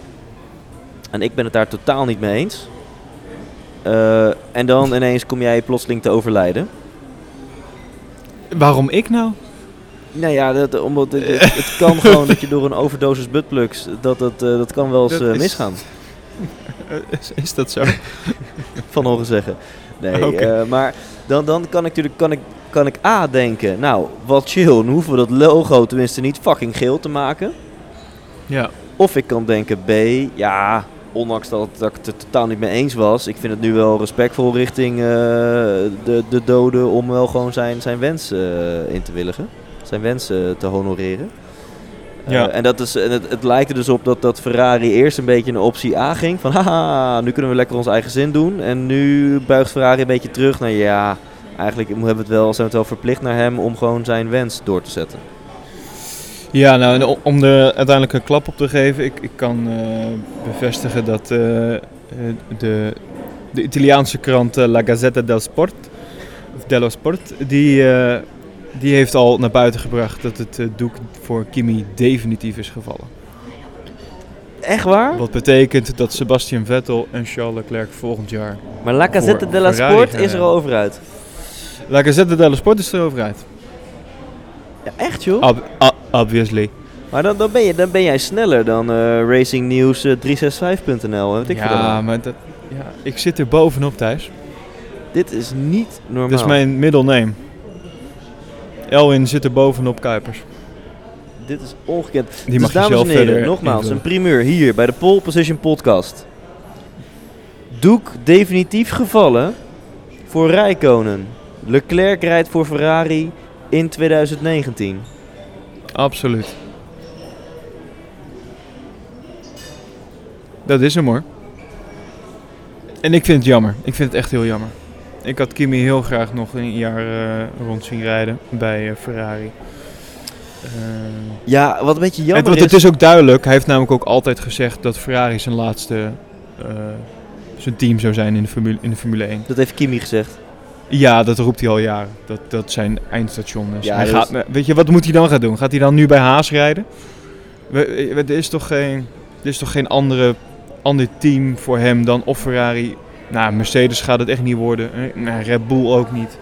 En ik ben het daar totaal niet mee eens. Eh, en dan ineens kom jij plotseling te overlijden. Waarom ik nou? Nou ja, dat, omdat het, het, het kan gewoon dat je door een overdosis buttplugs, dat, dat, eh, dat kan wel eens eh, misgaan. Eh, Is, is dat zo? van horen zeggen. Nee, eh, maar dan, dan kan ik natuurlijk kan ik, kan ik A denken, nou, wat chill, dan hoeven we dat logo tenminste niet fucking geel te maken. ja. Of ik kan denken B, ja, ondanks dat, dat ik het er totaal niet mee eens was, ik vind het nu wel respectvol richting eh, de, de dode om wel gewoon zijn, zijn wens eh, in te willigen. Zijn wens eh, te honoreren. Eh, Ja. en dat is, en het, het lijkt er dus op dat, dat Ferrari eerst een beetje naar optie A ging. Van haha, nu kunnen we lekker ons eigen zin doen. En nu buigt Ferrari een beetje terug naar ja, eigenlijk hebben we het wel, zijn we het wel verplicht naar hem om gewoon zijn wens door te zetten. Ja, nou, en om er uiteindelijk een klap op te geven, ik, ik kan eh, bevestigen dat eh, de, de Italiaanse krant La Gazzetta del Sport, of dello Sport, die, die heeft al naar buiten gebracht dat het eh, doek voor Kimi definitief is gevallen. Echt waar? Wat betekent dat Sebastian Vettel en Charles Leclerc volgend jaar... Maar La Gazzetta Voor della Sport is er al over uit. La Gazzetta dello Sport is erover uit. Ja, echt joh? Ob- obviously. Maar dan, dan, ben je, dan ben jij sneller dan eh Racing News eh, 365.nl. Weet ik veel ja, maar dat, ja, ik zit er bovenop thuis. Dit is niet normaal. Dat is mijn middle name. Elwin zit er bovenop Kuipers. Dit is ongekend. Die dus mag dames en heren, nogmaals, invullen. een primeur hier bij de Pole Position Podcast. Doek definitief gevallen voor Rijkonen. Leclerc rijdt voor Ferrari in 2019. Absoluut. Dat is hem hoor. En ik vind het jammer. Ik vind het echt heel jammer. Ik had Kimi heel graag nog een jaar eh, rond zien rijden bij eh, Ferrari. Eh, Ja, wat een beetje jammer en, want het is ook duidelijk, hij heeft namelijk ook altijd gezegd dat Ferrari zijn laatste zijn team zou zijn in de Formule, in de Formule 1. Dat heeft Kimi gezegd. Ja, dat roept hij al jaren. Dat, dat zijn eindstation is. Ja, hij dus- gaat, weet je, wat moet hij dan gaan doen? Gaat hij dan nu bij Haas rijden? We- we- Er is toch geen, er is toch geen andere, ander team voor hem dan of Ferrari. Nou, Mercedes gaat het echt niet worden. Eh, Nou, Red Bull ook niet.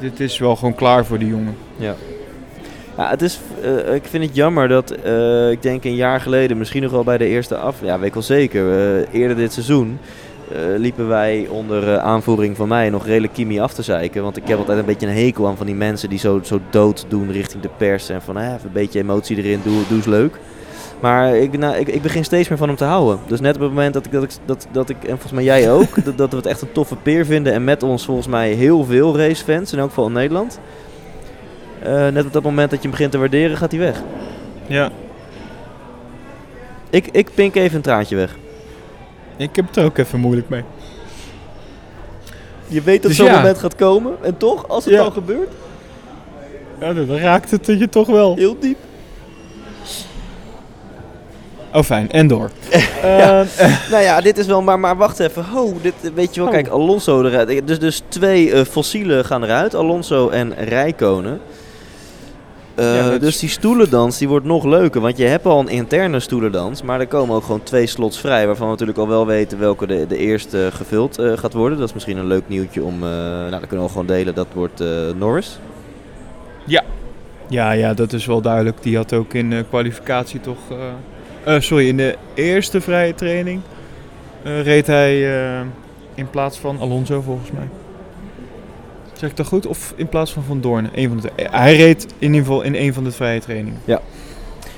Dit is wel gewoon klaar voor die jongen. Ja. Ja, het is, eh, ik vind het jammer dat, eh, ik denk een jaar geleden, misschien nog wel bij de eerste af, ja, weet ik wel zeker, eerder dit seizoen, liepen wij onder aanvoering van mij nog redelijk Kimi af te zeiken. Want ik heb altijd een beetje een hekel aan van die mensen die zo, zo dood doen richting de pers. En van, even een beetje emotie erin, doe, doe eens leuk. Maar ik, nou, ik, ik begin steeds meer van hem te houden. Dus net op het moment dat ik, dat ik, dat, dat ik en volgens mij jij ook, dat, dat we het echt een toffe peer vinden. En met ons volgens mij heel veel racefans, in elk geval in Nederland. Eh, net op dat moment dat je hem begint te waarderen, gaat hij weg. Ja, Ik, ik pink even een traantje weg. ik heb het er ook even moeilijk mee. Je weet dat Dus zo'n ja. moment gaat komen. En toch, als het Ja. al gebeurt, Ja, dan raakt het je toch wel. heel diep. Oh, fijn. En door. Ja. Eh, Nou ja, dit is wel, maar, maar wacht even. Ho, dit, weet je wel, Oh. kijk, Alonso eruit. Dus, dus twee eh, fossielen gaan eruit, Alonso en Rijkonen. Eh, Ja, dus die stoelendans die wordt nog leuker, want je hebt al een interne stoelendans, maar er komen ook gewoon twee slots vrij, waarvan we natuurlijk al wel weten welke de, de eerste gevuld eh, gaat worden. Dat is misschien een leuk nieuwtje om, eh, nou dat kunnen we gewoon delen, dat wordt eh, Norris. Ja, ja, dat is wel duidelijk. Die had ook in kwalificatie toch... eh, sorry, in de eerste vrije training eh, reed hij eh, in plaats van Alonso volgens mij. Zeg ik dat goed? Of in plaats van Van Doorn? Een van de. Hij reed in ieder geval in een van de vrije trainingen.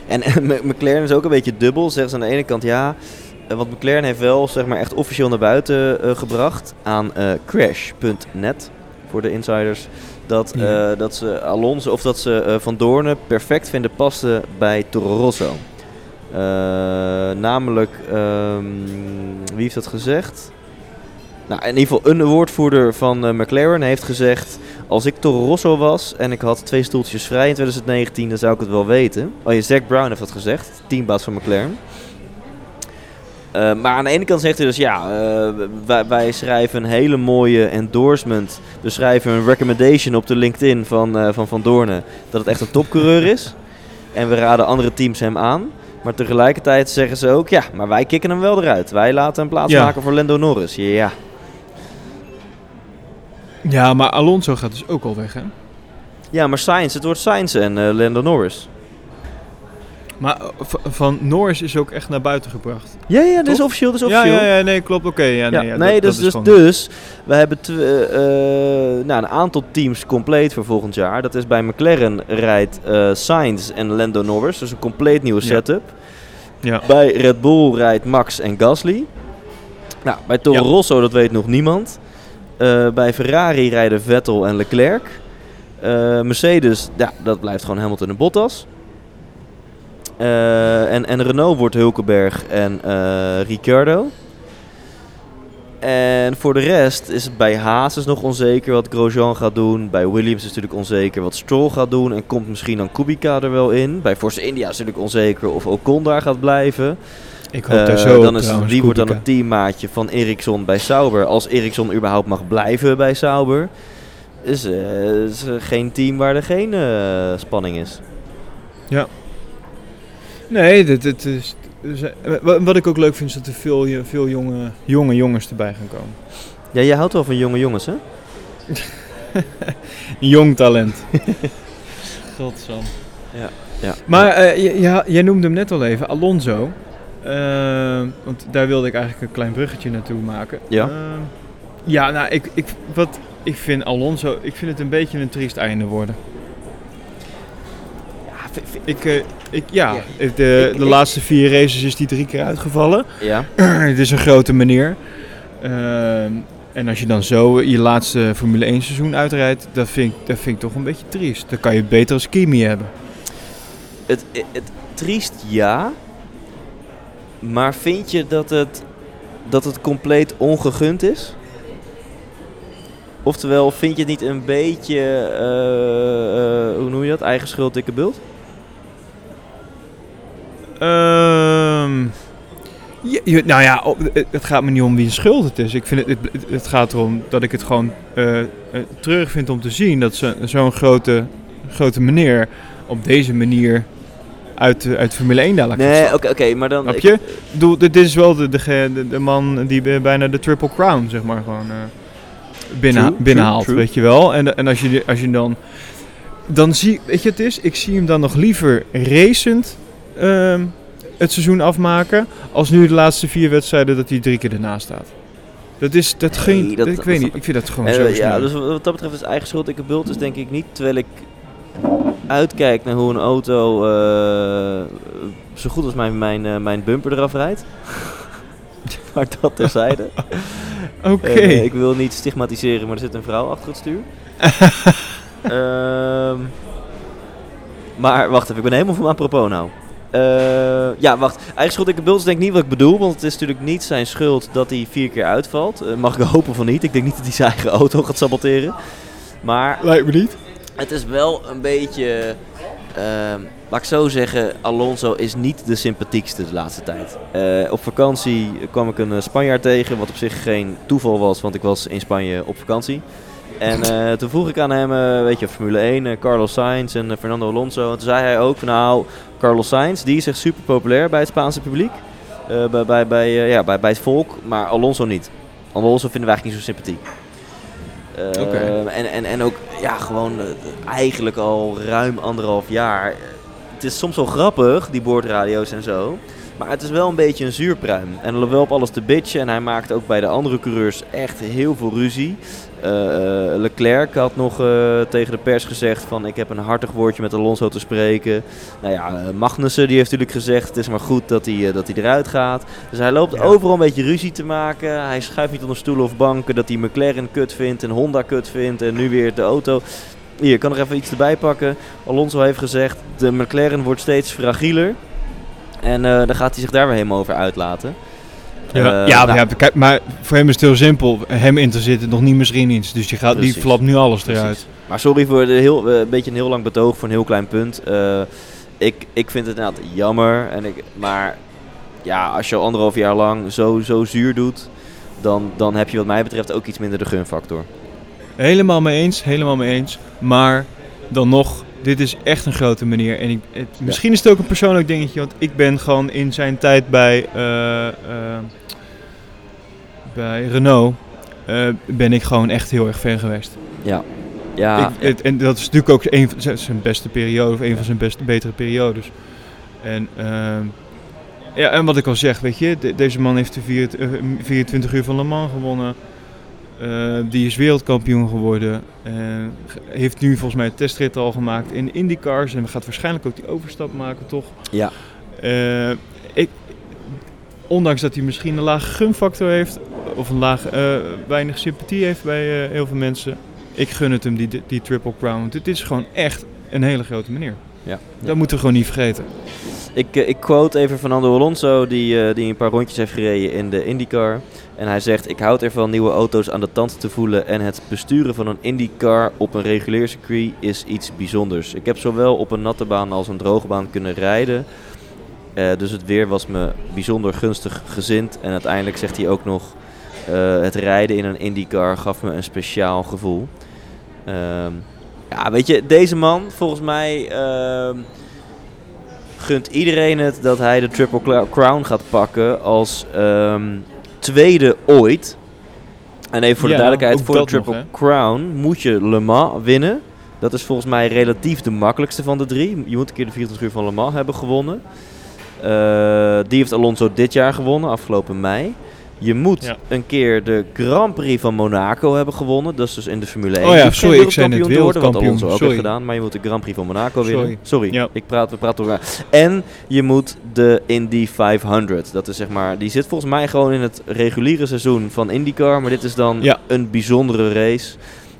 En, en McLaren is ook een beetje dubbel. Zeggen ze aan de ene kant ja. Want McLaren heeft wel zeg maar, echt officieel naar buiten gebracht aan crash.net voor de insiders. Dat, Ja. dat ze Alonso of dat ze Van Doornen perfect vinden passen bij Toro Rosso. Eh, namelijk, ehm, wie heeft dat gezegd? Nou, in ieder geval een woordvoerder van eh, McLaren heeft gezegd... Als ik Toro Rosso was en ik had twee stoeltjes vrij in 2019, dan zou ik het wel weten. Oh ja, Zack Brown heeft dat gezegd, teambaas van McLaren. Eh, maar aan de ene kant zegt hij dus ja, wij, wij schrijven een hele mooie endorsement. We schrijven een recommendation op de LinkedIn van Van, van Doornen dat het echt een topcoureur is. En we raden andere teams hem aan. Maar tegelijkertijd zeggen ze ook, ja, maar wij kicken hem wel eruit. Wij laten hem plaatsmaken voor Lando Norris. Ja, Ja, maar Alonso gaat dus ook al weg, hè? ja maar Sainz, het wordt Sainz en eh, Lando Norris. Maar eh, van Norris is ook echt naar buiten gebracht. Ja, ja, dit is officieel, dit is Ja, officieel. ja, ja, nee, klopt. Oké, ja, Ja, nee, ja, nee, dat- dus, dat is dus, gewoon- dus we hebben eh, eh, nou, een aantal teams compleet voor volgend jaar. Dat is bij McLaren rijdt eh Sainz en Lando Norris, dus een compleet nieuwe setup. Ja. Bij Red Bull rijdt Max en Gasly. Nou, bij Toro. Rosso, dat weet nog niemand. Bij Ferrari rijden Vettel en Leclerc. Mercedes, ja, dat blijft gewoon Hamilton en Bottas. Eh, en, en Renault wordt Hulkenberg en eh Ricciardo. En voor de rest is het bij Haas is nog onzeker wat Grosjean gaat doen. Bij Williams is het natuurlijk onzeker wat Stroll gaat doen. En komt misschien dan Kubica er wel in. Bij Force India is het natuurlijk onzeker of Ocon daar gaat blijven. Ik hoop daar Eh, zo dan is, wie wordt dan het teammaatje van Ericsson bij Sauber? Als Ericsson überhaupt mag blijven bij Sauber. Is, is geen team waar er geen spanning is. Nee, dit, dit is, wa- wat ik ook leuk vind is dat er veel, veel jonge, jonge jongens erbij gaan komen. Ja, jij houdt wel van jonge jongens, hè? Jong talent. Godzam. Ja, ja. Maar eh, ja, jij noemde hem net al even, Alonso. Eh, want daar wilde ik eigenlijk een klein bruggetje naartoe maken. Ja. Eh, ja, nou, ik, ik, wat, ik vind Alonso, ik vind het een beetje een triest einde worden. Ik, eh, ik, ja, Ja. de, Ik- de ik- laatste vier races is die drie keer uitgevallen. Ja. het is een grote meneer. Ehm, en als je dan zo je laatste Formule 1 seizoen uitrijdt, dat vind, ik, dat vind ik toch een beetje triest. Dan kan je beter als Kimi hebben. Het, het, triest ja. Maar vind je dat het, dat het compleet ongegund is? Oftewel, vind je het niet een beetje, eh, eh, hoe noem je dat, eigen schuld, dikke bult? Ehm, Je, nou ja, het gaat me niet om wie schuld het is. Ik vind het, het, het gaat erom dat ik het gewoon uh, terug vind om te zien dat zo'n grote, grote meneer op deze manier uit, uit Formule 1 dadelijk Nee, oké, oké, maar dan... Snap je? Ik, Doe, dit is wel de, de, de, man die bijna de Triple Crown, zeg maar, gewoon uh, binnen, binnenhaalt, weet je wel. En, en als, je, als je dan... Dan zie weet je het is, ik zie hem dan nog liever racend uh, het seizoen afmaken, als nu de laatste vier wedstrijden dat hij drie keer ernaast staat. Dat is dat geen. Dat, ik weet niet. Ik vind dat gewoon zo. Ja, dus wat dat betreft is eigen schuld. Ik bult is denk ik niet. Terwijl ik uitkijk naar hoe een auto uh, zo goed als mijn, mijn, uh, mijn bumper eraf rijdt. maar dat terzijde. Oké. Okay. Uh, ik wil niet stigmatiseren, maar er zit een vrouw achter het stuur. um, maar wacht even, ik ben helemaal van apropos nou. Uh, ja, wacht. Eigen schuld, ik is denk ik niet wat ik bedoel. Want het is natuurlijk niet zijn schuld dat hij vier keer uitvalt. Uh, mag ik hopen van niet. Ik denk niet dat hij zijn eigen auto gaat saboteren. Maar... Lijkt me niet. Het is wel een beetje... Uh, laat ik zo zeggen, Alonso is niet de sympathiekste de laatste tijd. Uh, op vakantie kwam ik een Spanjaard tegen, wat op zich geen toeval was, want ik was in Spanje op vakantie. En uh, toen vroeg ik aan hem, uh, weet je, Formule 1, uh, Carlos Sainz en Fernando Alonso. En toen zei hij ook, nou, Carlos Sainz, die is echt super populair bij het Spaanse publiek. bij, bij, bij, ja, bij, bij het volk, maar Alonso niet. Alonso vinden wij eigenlijk niet zo sympathiek. Okay. en, en, en ook, ja, gewoon eigenlijk al ruim anderhalf jaar. Het is soms wel grappig, die boordradio's en zo. Maar het is wel een beetje een zuurpruim. En hij wel op alles te bitchen. En hij maakt ook bij de andere coureurs echt heel veel ruzie. Uh, Leclerc had nog uh, tegen de pers gezegd van ik heb een hartig woordje met Alonso te spreken. Nou ja, Magnussen die heeft natuurlijk gezegd het is maar goed dat hij, dat hij eruit gaat. Dus hij loopt ja. overal een beetje ruzie te maken. Hij schuift niet onder stoelen of banken dat hij McLaren kut vindt en Honda kut vindt en nu weer de auto. Hier, ik kan nog even iets erbij pakken. Alonso heeft gezegd de McLaren wordt steeds fragieler. En uh, dan gaat hij zich daar weer helemaal over uitlaten. Ja, uh, ja, nou, ja, kijk, maar voor hem is het heel simpel. Hem in te zitten, nog niet misschien iets. Dus die, gaat, die flapt nu alles eruit. Maar sorry voor de heel, uh, een beetje een heel lang betoog voor een heel klein punt. ik, ik vind het inderdaad jammer. En ik, maar ja, als je al anderhalf jaar lang zo, zo zuur doet, dan, dan heb je wat mij betreft ook iets minder de gunfactor. Helemaal mee eens, helemaal mee eens. Maar dan nog, dit is echt een grote meneer. En ik, het, misschien is het ook een persoonlijk dingetje, want ik ben gewoon in zijn tijd bij, uh, uh, bij Renault, uh, ben ik gewoon echt heel erg fan geweest. Ja. Ja, ik, het, en dat is natuurlijk ook een van zijn beste periode, of een van zijn beste, betere periodes. En, ja, en wat ik al zeg, weet je, de, deze man heeft de 24 uur van Le Mans gewonnen. Uh, die is wereldkampioen geworden. Uh, heeft nu volgens mij een testrit al gemaakt in IndyCars. En gaat waarschijnlijk ook die overstap maken, toch? Ja. Uh, ik, ondanks dat hij misschien een lage gunfactor heeft. Of een laag, weinig sympathie heeft bij heel veel mensen. Ik gun het hem, die, die Triple Crown. Dit is gewoon echt een hele grote meneer. Ja. Dat moeten we gewoon niet vergeten. Ik, ik quote even Fernando Alonso, die, die een paar rondjes heeft gereden in de IndyCar. En hij zegt: Ik houd ervan nieuwe auto's aan de tand te voelen. En het besturen van een IndyCar op een regulier circuit is iets bijzonders. Ik heb zowel op een natte baan als een droge baan kunnen rijden. Uh, dus het weer was me bijzonder gunstig gezind. En uiteindelijk zegt hij ook nog: uh, Het rijden in een IndyCar gaf me een speciaal gevoel. Uh, ja, weet je, deze man, volgens mij ehm, gunt iedereen het dat hij de Triple Crown gaat pakken als um, tweede ooit. En even voor de duidelijkheid, voor de Triple Crown moet je Le Mans winnen. Dat is volgens mij relatief de makkelijkste van de drie. Je moet een keer de 24 uur van Le Mans hebben gewonnen. Uh, die heeft Alonso dit jaar gewonnen, afgelopen mei. Je moet een keer de Grand Prix van Monaco hebben gewonnen. Dat is dus in de Formule 1. Oh ja, sorry, ik zei net wereldkampioen. Wat Alonso ook heeft gedaan. Maar je moet de Grand Prix van Monaco winnen. Sorry, ik praat, we praten over. En je moet de Indy 500. Dat is zeg maar, die zit volgens mij gewoon in het reguliere seizoen van IndyCar. Maar dit is dan ja. een bijzondere race.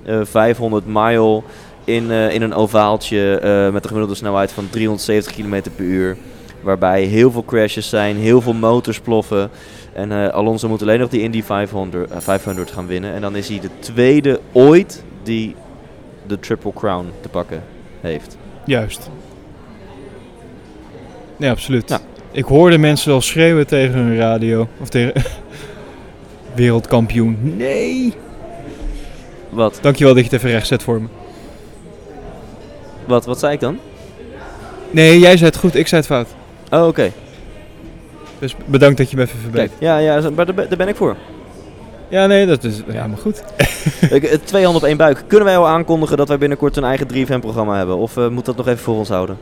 Uh, 500 mile in, uh, in een ovaaltje uh, met een gemiddelde snelheid van 370 km per uur. Waarbij heel veel crashes zijn, heel veel motors ploffen. En uh, Alonso moet alleen nog die Indy 500, uh, 500 gaan winnen. En dan is hij de tweede ooit die de Triple Crown te pakken heeft. Juist. Ja, absoluut. Nou, Ik hoorde mensen al schreeuwen tegen hun radio. Of tegen... Wereldkampioen. Nee! Wat? Dankjewel dat je het even recht zet voor me. Wat, wat zei ik dan? Nee, jij zei het goed, ik zei het fout. Oh, oké. Dus bedankt dat je me even verbetert. Kijk, ja, ja, maar daar ben, ik voor. Ja, nee, dat is helemaal goed. Eh, Twee handen op één buik. Kunnen wij al aankondigen dat wij binnenkort een eigen 3FM-programma hebben? Of eh, moet dat nog even voor ons houden?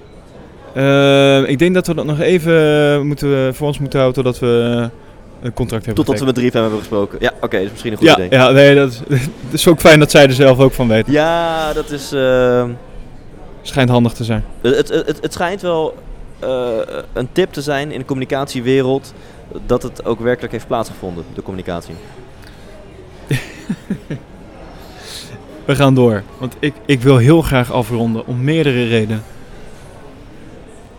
Eh, ik denk dat we dat nog even eh, moeten, voor ons moeten houden totdat we eh, een contract hebben Totdat we met 3FM hebben gesproken. Ja, oké, dat is misschien een goed ja, idee. ja, nee, dat is, het is ook fijn dat zij er zelf ook van weten. Ja, dat is... eh, Schijnt handig te zijn. het, het, het, het schijnt wel eh, een tip te zijn in de communicatiewereld dat het ook werkelijk heeft plaatsgevonden, de communicatie. We gaan door, want ik, ik wil heel graag afronden om meerdere redenen.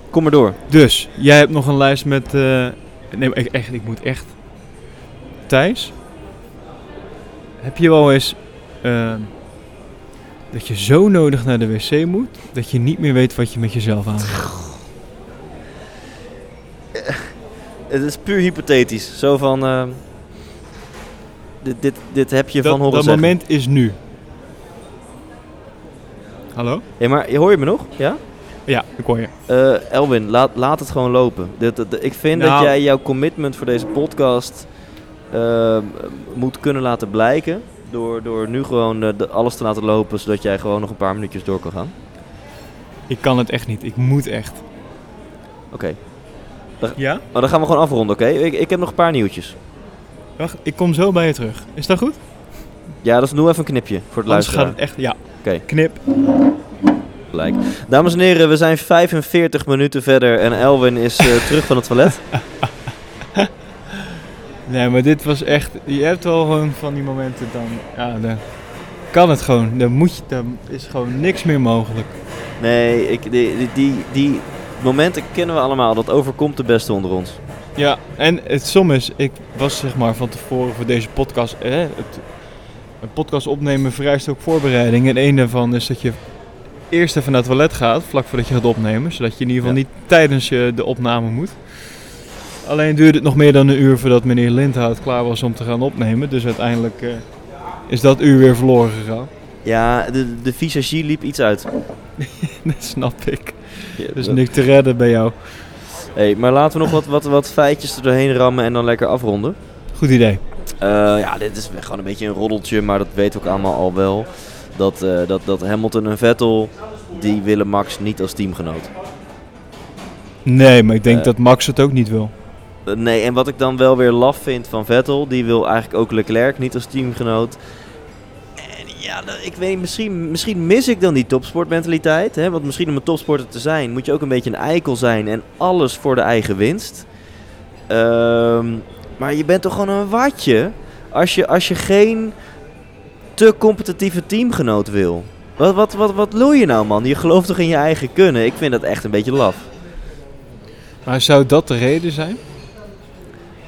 Kom maar door. Dus, jij hebt nog een lijst met... eh, nee, ik, echt, ik moet echt... Thijs? Heb je wel eens... ehm, dat je zo nodig naar de wc moet... dat je niet meer weet wat je met jezelf aan Het is puur hypothetisch. Zo van... eh, dit, dit, dit heb je van horen dat zeggen. moment is nu. Hallo? Ja, maar hoor je me nog? Ja? Ja, ik hoor je. Eh, Elwin, laat, laat het gewoon lopen. Dit, dit- ik vind dat Nou. jij jouw commitment voor deze podcast eh, moet kunnen laten blijken. Door, door nu gewoon eh, de- alles te laten lopen, zodat jij gewoon nog een paar minuutjes door kan gaan. Ik kan het echt niet. Ik moet echt. Oké. Ja? Oh, dan gaan we gewoon afronden, oké? Ik, ik heb nog een paar nieuwtjes. Wacht, ik kom zo bij je terug. Is dat goed? Ja, dus doe even een knipje voor het Anders gaat luisteren. het echt... Ja. Oké. Knip. Gelijk. Dames en heren, we zijn 45 minuten verder en Elwin is eh, terug van het toilet. Nee, maar dit was echt... Je hebt wel gewoon van die momenten dan... Ja, dan kan het gewoon. Dan moet je... Dan is gewoon niks meer mogelijk. Nee, ik, die, die, die momenten kennen we allemaal. Dat overkomt de beste onder ons. Ja, en het som is... Ik was zeg maar van tevoren voor deze podcast... Eh, het, een podcast opnemen vereist ook voorbereiding. En een daarvan is dat je eerst even naar het toilet gaat... vlak voordat je gaat opnemen. Zodat je in ieder geval Ja. niet tijdens je de opname moet. Alleen duurde het nog meer dan een uur voordat meneer Lindhout klaar was om te gaan opnemen. Dus uiteindelijk eh, is dat uur weer verloren gegaan. Ja, de, de visagie liep iets uit. dat snap ik. Ja, Dus dat- niks te redden bij jou. Hey, maar laten we nog wat, wat, wat feitjes er doorheen rammen en dan lekker afronden. Goed idee. Eh, ja, dit is gewoon een beetje een roddeltje, maar dat weten we ook allemaal al wel. Dat, eh, dat, dat Hamilton en Vettel, die willen Max niet als teamgenoot. Nee, maar ik denk Eh. dat Max het ook niet wil. Nee, en wat ik dan wel weer laf vind van Vettel, die wil eigenlijk ook Leclerc niet als teamgenoot. Ja, dat- ik weet misschien, misschien mis ik dan die topsportmentaliteit. Hè? Want misschien om een topsporter te zijn, moet je ook een beetje een eikel zijn en alles voor de eigen winst. Ehm, maar je bent toch gewoon een watje als je, als je geen te competitieve teamgenoot wil. Wat, wat, wat, wat wil je nou, man? Je gelooft toch in je eigen kunnen? Ik vind dat echt een beetje laf. Maar zou dat de reden zijn?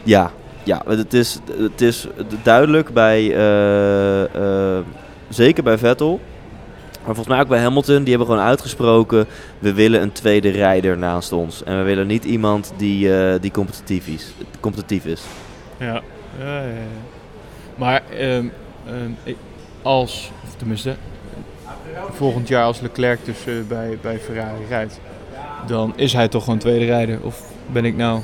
Ja, ja het, is, het is duidelijk bij, eh, eh, zeker bij Vettel, maar volgens mij ook bij Hamilton, die hebben gewoon uitgesproken, we willen een tweede rijder naast ons. En we willen niet iemand die, eh, die competitief, is, competitief is. Ja. ja, ja. Maar ehm, ehm, als, tenminste, volgend jaar als Leclerc dus eh, bij, bij Ferrari rijdt, dan is hij toch gewoon tweede rijder? Of ben ik nou...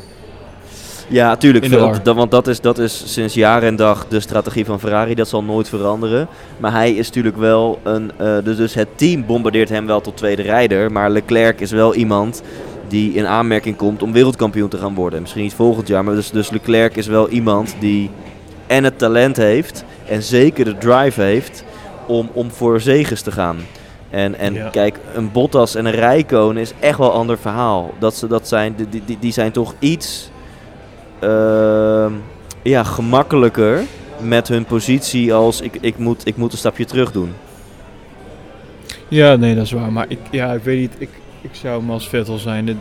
Ja, tuurlijk. Want dat- want dat is, dat is sinds jaar en dag de strategie van Ferrari. Dat zal nooit veranderen. Maar hij is natuurlijk wel een. eh, dus, dus het team bombardeert hem wel tot tweede rijder. Maar Leclerc is wel iemand die in aanmerking komt om wereldkampioen te gaan worden. Misschien niet volgend jaar, maar dus, dus Leclerc is wel iemand die en het talent heeft. En zeker de drive heeft om, om voor zegens te gaan. En, en Ja. kijk, een Bottas en een Rijkonen is echt wel een ander verhaal. Dat, ze, dat zijn, die, die, die zijn toch iets ja, gemakkelijker met hun positie als ik, ik, moet, ik moet een stapje terug doen. Ja, nee, dat is waar. Maar ik, ja, ik weet niet, ik, ik zou hem als Vettel zijn. Het-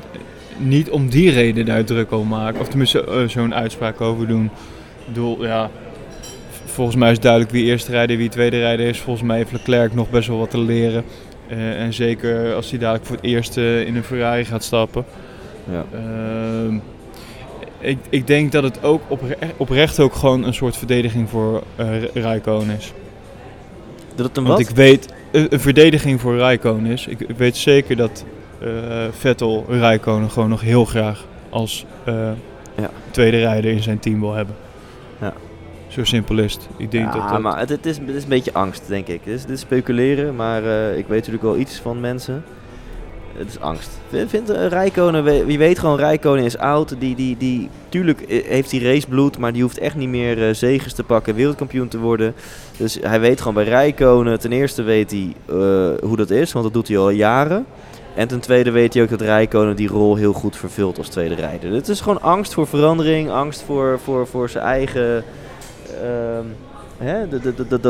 niet om die reden daar druk over maken. Of tenminste eh, zo'n uitspraak over doen. Ik bedoel, ja... Volgens mij is duidelijk wie eerste rijder, wie tweede rijder is. Volgens mij heeft Leclerc nog best wel wat te leren. Eh, en zeker als hij dadelijk voor het eerst in een Ferrari gaat stappen. Ja. Ik, ik denk dat het ook oprecht, oprecht ook gewoon een soort verdediging voor uh, is. Dat het een Want wat? ik weet, een, een verdediging voor Rijkoon is. Ik, ik weet zeker dat eh Vettel Rijkonen gewoon nog heel graag als eh, Ja. tweede rijder in zijn team wil hebben. Ja. Zo simpel is het. Ik denk ja, dat dat... maar het, het, is, het is een beetje angst, denk ik. Het is, het is speculeren, maar ik weet natuurlijk wel iets van mensen. Het is angst. Vind, vindt uh, Rijkonen, wie weet gewoon, Rijkonen is oud. Die, die, die, tuurlijk eh, heeft hij racebloed, maar die hoeft echt niet meer eh zegens te pakken, wereldkampioen te worden. Dus hij weet gewoon bij Rijkonen, ten eerste weet hij eh, hoe dat is, want dat doet hij al jaren. En ten tweede weet hij ook dat Rijkonen die rol heel goed vervult als tweede rijder. Het is gewoon angst voor verandering, angst voor, voor, voor zijn eigen... ehm, hè,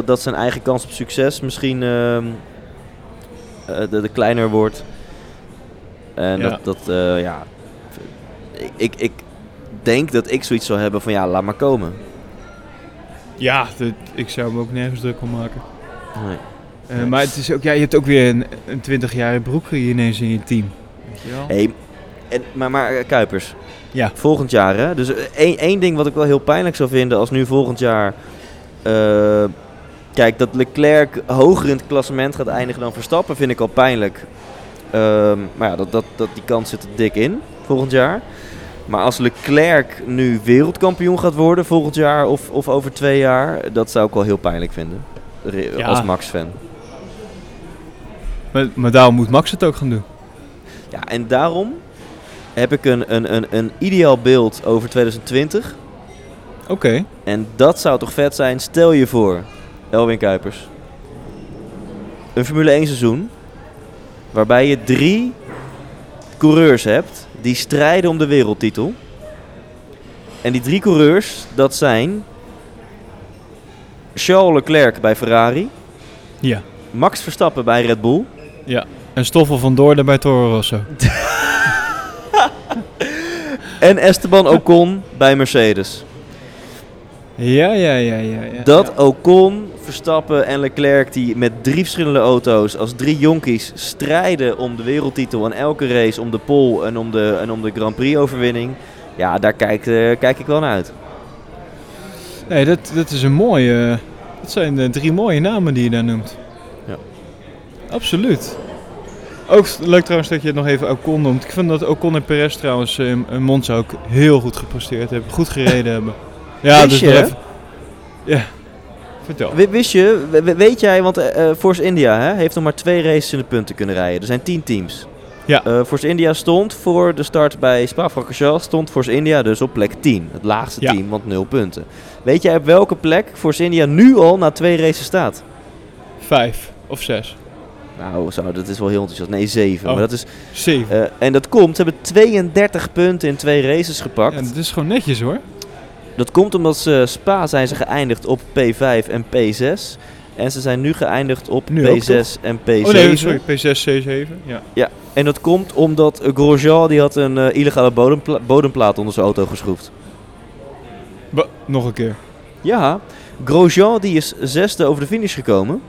dat- zijn eigen kans op succes misschien ehm, eh, de kleiner wordt. En Ja. dat, dat eh, ja... Ik, ik, denk dat ik zoiets zou hebben van ja, laat maar komen. Ja, ik zou me ook nergens druk om maken. Nee. Eh, maar het is ook, ja, je hebt ook weer een, een 20-jarige broek ineens in je team. Weet je wel? Hey, en, maar, maar eh, Kuipers, Ja. volgend jaar hè. Dus één, één ding wat ik wel heel pijnlijk zou vinden als nu volgend jaar... kijk, dat Leclerc hoger in het klassement gaat eindigen dan Verstappen vind ik al pijnlijk. Ehm, maar ja, dat, dat, dat, die kans zit er dik in volgend jaar. Maar als Leclerc nu wereldkampioen gaat worden volgend jaar of, of over twee jaar... Dat zou ik wel heel pijnlijk vinden. Re- Ja. Als Max-fan. Maar, maar daarom moet Max het ook gaan doen. Ja, en daarom heb ik een, een, een, een ideaal beeld over 2020. Oké. En dat zou toch vet zijn? Stel je voor, Elwin Kuipers. Een Formule 1 seizoen. Waarbij je drie coureurs hebt die strijden om de wereldtitel. En die drie coureurs, dat zijn Charles Leclerc bij Ferrari. Ja. Max Verstappen bij Red Bull. En Stoffel van Doorn bij Toro Rosso. En Esteban Ocon bij Mercedes. Ja, ja, ja, ja. ja. Dat Ocon, Verstappen en Leclerc die met drie verschillende auto's als drie jonkies strijden om de wereldtitel en elke race om de pole en om de, en om de Grand Prix overwinning. Ja, daar kijk, eh, kijk ik wel naar uit. Nee, dat, dat is een mooie... Dat zijn de drie mooie namen die je daar noemt. Ja. Absoluut. Ook leuk trouwens dat je het nog even Ocon noemt. Ik vind dat Ocon en Perez trouwens in Monza ook heel goed gepresteerd hebben. Goed gereden hebben. Ja, Wist dus je. Ja. Vertel. Wist je, we- we- weet jij, want eh, eh, Force India hè, heeft nog maar twee races in de punten kunnen rijden. Er zijn tien teams. Ja. Eh, Force India stond voor de start bij Spa-Francorchamps, stond Force India dus op plek 10. Het laagste Ja. team, want nul punten. Weet jij op welke plek Force India nu al na twee races staat? Vijf of zes. Nou, zo, dat is wel heel enthousiast. Nee, 7. Oh. Maar dat is, Zeven. en dat komt, ze hebben 32 punten in twee races gepakt. Ja, dat is gewoon netjes hoor. Dat komt omdat ze Spa zijn ze geëindigd op P5 en P6. En ze zijn nu geëindigd op Nu ook, P6 en P7. Oh nee, sorry. P6, C7. Ja. En dat komt omdat Grosjean die had een eh, illegale bodempla- bodemplaat onder zijn auto geschroefd. Ba- nog een keer. Ja, Grosjean die is zesde over de finish gekomen.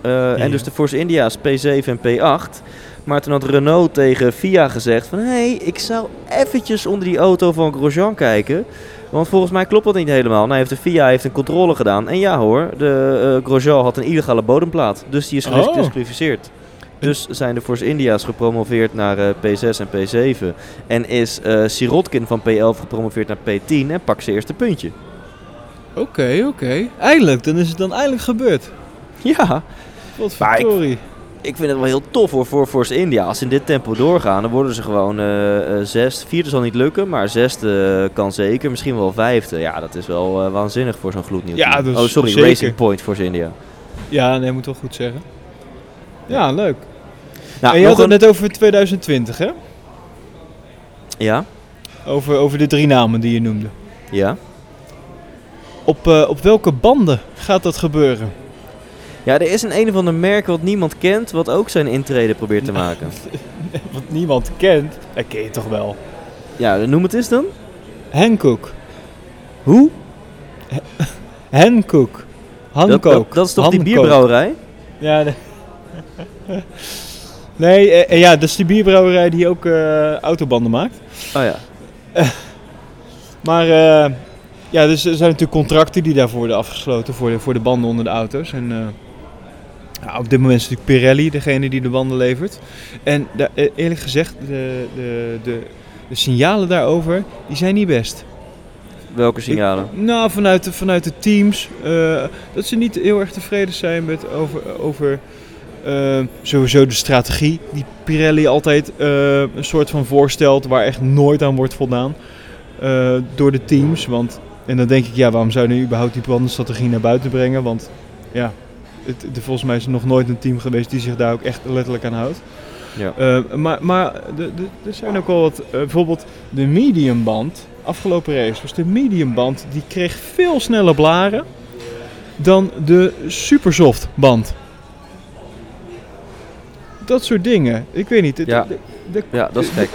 Eh, Ja. En dus de Force India's P7 en P8. Maar toen had Renault tegen FIA gezegd van... Hé, hey, ik zou eventjes onder die auto van Grosjean kijken. Want volgens mij klopt dat niet helemaal. Nou heeft de FIA heeft een controle gedaan. En ja hoor, de eh, Grosjean had een illegale bodemplaat. Dus die is Oh. gedisqualificeerd. Dus zijn de Force India's gepromoveerd naar eh, P6 en P7. En is eh Sirotkin van P11 gepromoveerd naar P10 en pakt zijn eerste puntje. Oké, oké. Eindelijk. Dan is het dan eindelijk gebeurd. Ja, Wat verdorie. Ik vind het wel heel tof hoor, voor Force India. Als ze in dit tempo doorgaan, dan worden ze gewoon eh eh, zesde. Vierde zal niet lukken, maar zesde eh, kan zeker. Misschien wel vijfde. Ja, dat is wel waanzinnig voor zo'n gloednieuw Ja, team. Oh, sorry, zeker. Racing Point Force India. Ja, nee, moet wel goed zeggen. Ja, leuk. Nou, en je had het een- net over 2020, hè? Ja, Over, over de drie namen die je noemde. ja. Op, op welke banden gaat dat gebeuren? Ja, er is een een of ander merk wat niemand kent, wat ook zijn intrede probeert te maken. Wat niemand kent. Dat ken je toch wel. Ja, noem het eens dan. Hankook. Hoe? Hankook. Hankook. dat, dat is toch die bierbrouwerij? Ja, nee. nee, eh, eh, ja, dat is die bierbrouwerij die ook eh, autobanden maakt. Oh ja. Maar uh, ja, dus er zijn natuurlijk contracten die daarvoor worden afgesloten voor de, voor de banden onder de auto's. En uh, op dit moment is natuurlijk Pirelli degene die de banden levert. En eerlijk gezegd, de, de, de, de signalen daarover, die zijn niet best. Welke signalen? nou, vanuit de, vanuit de teams. Uh, dat ze niet heel erg tevreden zijn met over, over uh, sowieso de strategie die Pirelli altijd uh, een soort van voorstelt, waar echt nooit aan wordt voldaan door de teams. Want, en dan denk ik, ja, waarom zou je nu überhaupt die bandenstrategie naar buiten brengen? Want ja, het, de, volgens mij is er nog nooit een team geweest die zich daar ook echt letterlijk aan houdt. Ja. maar maar er zijn ook wel wat, bijvoorbeeld de mediumband afgelopen race was de mediumband, die kreeg veel sneller blaren dan de supersoft band. Dat soort dingen. Ik weet niet. Ja, ja dat is gek.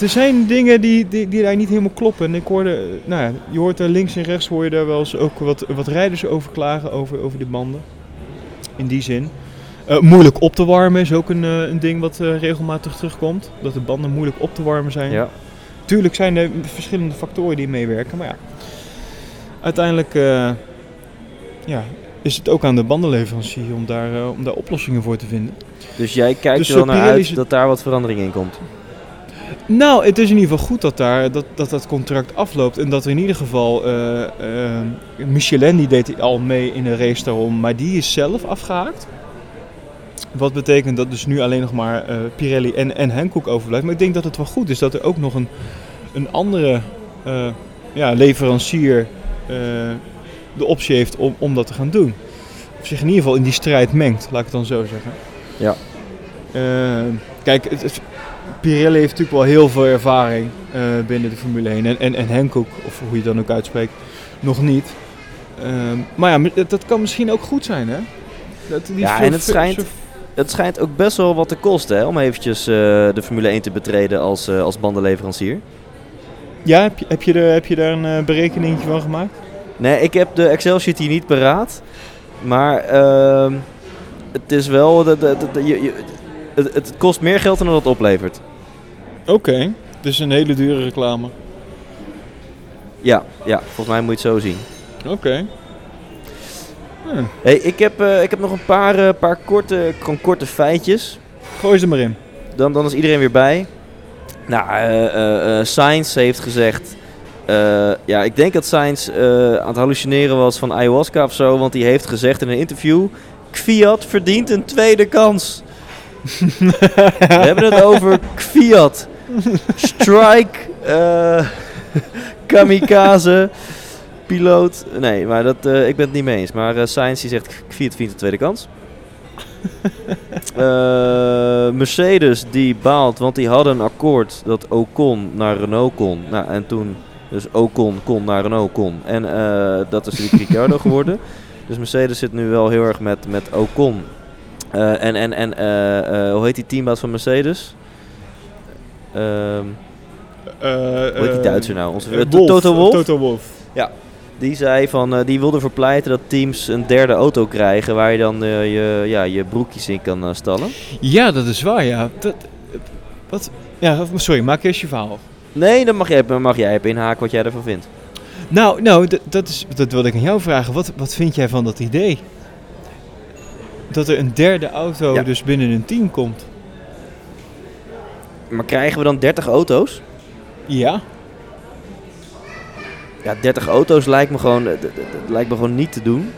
Er zijn dingen die, die, die daar niet helemaal kloppen. En ik hoorde, nou ja, je hoort er links en rechts hoor je daar wel eens ook wat, wat rijders over klagen over, over de banden. In die zin. Uh, moeilijk op te warmen is ook een, uh, een ding wat uh, regelmatig terugkomt. Dat de banden moeilijk op te warmen zijn. Ja. Tuurlijk zijn er verschillende factoren die meewerken, maar ja. Uiteindelijk ja, is het ook aan de bandenleverancier om daar, om daar oplossingen voor te vinden. Dus jij kijkt dus er wel naar uit dat daar wat verandering in komt? Nou, het is in ieder geval goed dat daar, dat, dat, dat contract afloopt. En dat er in ieder geval. Uh, Michelin die deed al mee in een race daarom, maar die is zelf afgehaakt. Wat betekent dat dus nu alleen nog maar uh, Pirelli en, en Hankook overblijft. Maar ik denk dat het wel goed is dat er ook nog een, een andere ja, leverancier de optie heeft om, om dat te gaan doen. Of zich in ieder geval in die strijd mengt, laat ik het dan zo zeggen. Ja. kijk, het, Pirelli heeft natuurlijk wel heel veel ervaring binnen de Formule 1. En, en, en Hankook, of hoe je het dan ook uitspreekt, nog niet. maar ja, dat kan misschien ook goed zijn, hè? Dat, die ja, en het schijnt, het schijnt ook best wel wat te kosten hè, om eventjes uh, de Formule 1 te betreden als, uh, als bandenleverancier. Ja, heb je, heb je, er, heb je daar een berekeningetje van gemaakt? Nee, ik heb de Excel-sheet hier niet paraat. Maar ehm, het is wel... De, de, de, je, het, het, kost meer geld dan dat het oplevert. Oké, okay. dus een hele dure reclame. Ja, ja, volgens mij moet je het zo zien. Oké. Hey, ik, heb, uh, ik heb nog een paar, uh, paar korte, korte feitjes. Gooi ze maar in. Dan, dan is iedereen weer bij. Nou, uh, Science heeft gezegd... ja, ik denk dat Science aan het hallucineren was van ayahuasca of zo. Want die heeft gezegd in een interview... Kviat verdient een tweede kans. We hebben het over Kviat. Strike... kamikaze piloot. Nee, maar dat, uh, ik ben het niet mee eens. Maar uh, Science die zegt Fiat vindt de tweede kans. Mercedes die baalt, want die hadden een akkoord dat Ocon naar Renault kon. Nou, en toen dus Ocon kon naar Renault kon. En dat is natuurlijk Ricciardo geworden. Dus Mercedes zit nu wel heel erg met, met Ocon. En en, en hoe heet die teambaas van Mercedes? Um, hoe heet die Duitser nou? Onze, Toto Wolf. Toto Wolf. Ja, die zei van, uh, die wilde verpleiten dat teams een derde auto krijgen waar je dan uh, je, ja, je broekjes in kan uh, stallen. Ja, dat is waar, ja. Dat, wat? Ja, sorry, maak eerst je verhaal. Nee, dan mag jij, mag jij even inhaken wat jij ervan vindt. Nou, nou dat, is, dat wilde ik aan jou vragen. Wat, wat vind jij van dat idee? Dat er een derde auto dus binnen een team komt. Maar krijgen we dan 30 auto's? Ja. Ja, 30 auto's lijkt me gewoon, lijkt me gewoon niet te doen.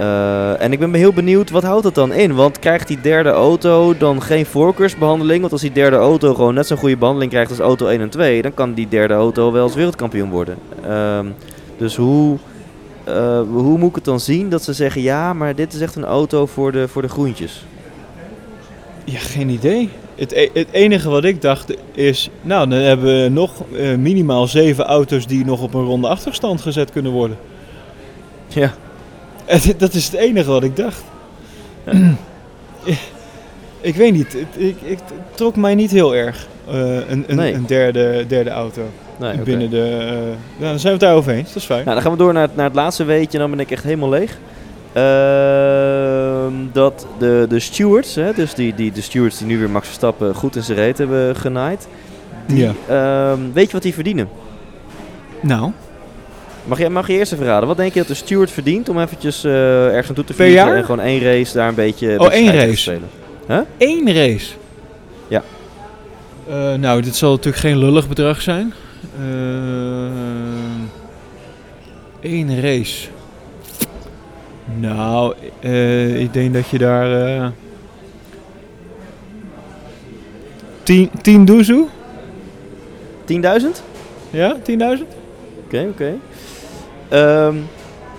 Uh, en ik ben heel benieuwd, wat houdt dat dan in? Want krijgt die derde auto dan geen voorkeursbehandeling? Want als die derde auto gewoon net zo'n goede behandeling krijgt als auto 1 en 2, dan kan die derde auto wel als wereldkampioen worden. Uh, dus hoe, uh, hoe moet ik het dan zien dat ze zeggen, ja, maar dit is echt een auto voor de, voor de groentjes? Ja, geen idee. Het, e-, het, enige wat ik dacht is, nou dan hebben we nog uh, minimaal zeven auto's die nog op een ronde achterstand gezet kunnen worden. Ja. dat is het enige wat ik dacht. Ja. ik weet niet, het, ik, ik, trok mij niet heel erg uh, een, een, nee. een, derde, derde auto. Nee, binnen okay. de. Uh, nou, dan zijn we het daarover eens, dat is fijn. Nou, dan gaan we door naar het, naar het laatste weetje, dan ben ik echt helemaal leeg. Uh, dat de, de stewards, hè, dus die, die, de stewards die nu weer Max Verstappen goed in zijn reet hebben genaaid. Die, ja. uh, weet je wat die verdienen? Nou, Mag je, mag je eerst even raden, wat denk je dat de steward verdient om eventjes eh, ergens aan toe te vliegen en gewoon één race daar een beetje, Oh, één scheidsrechter te race. spelen? één race. Ja. Eh, nou, dit zal natuurlijk geen lullig bedrag zijn. Eén race. Nou, eh, ik denk dat je daar... eh tien, tien doezoe? 10.000? Ja, 10.000? Oké, oké. Ehm,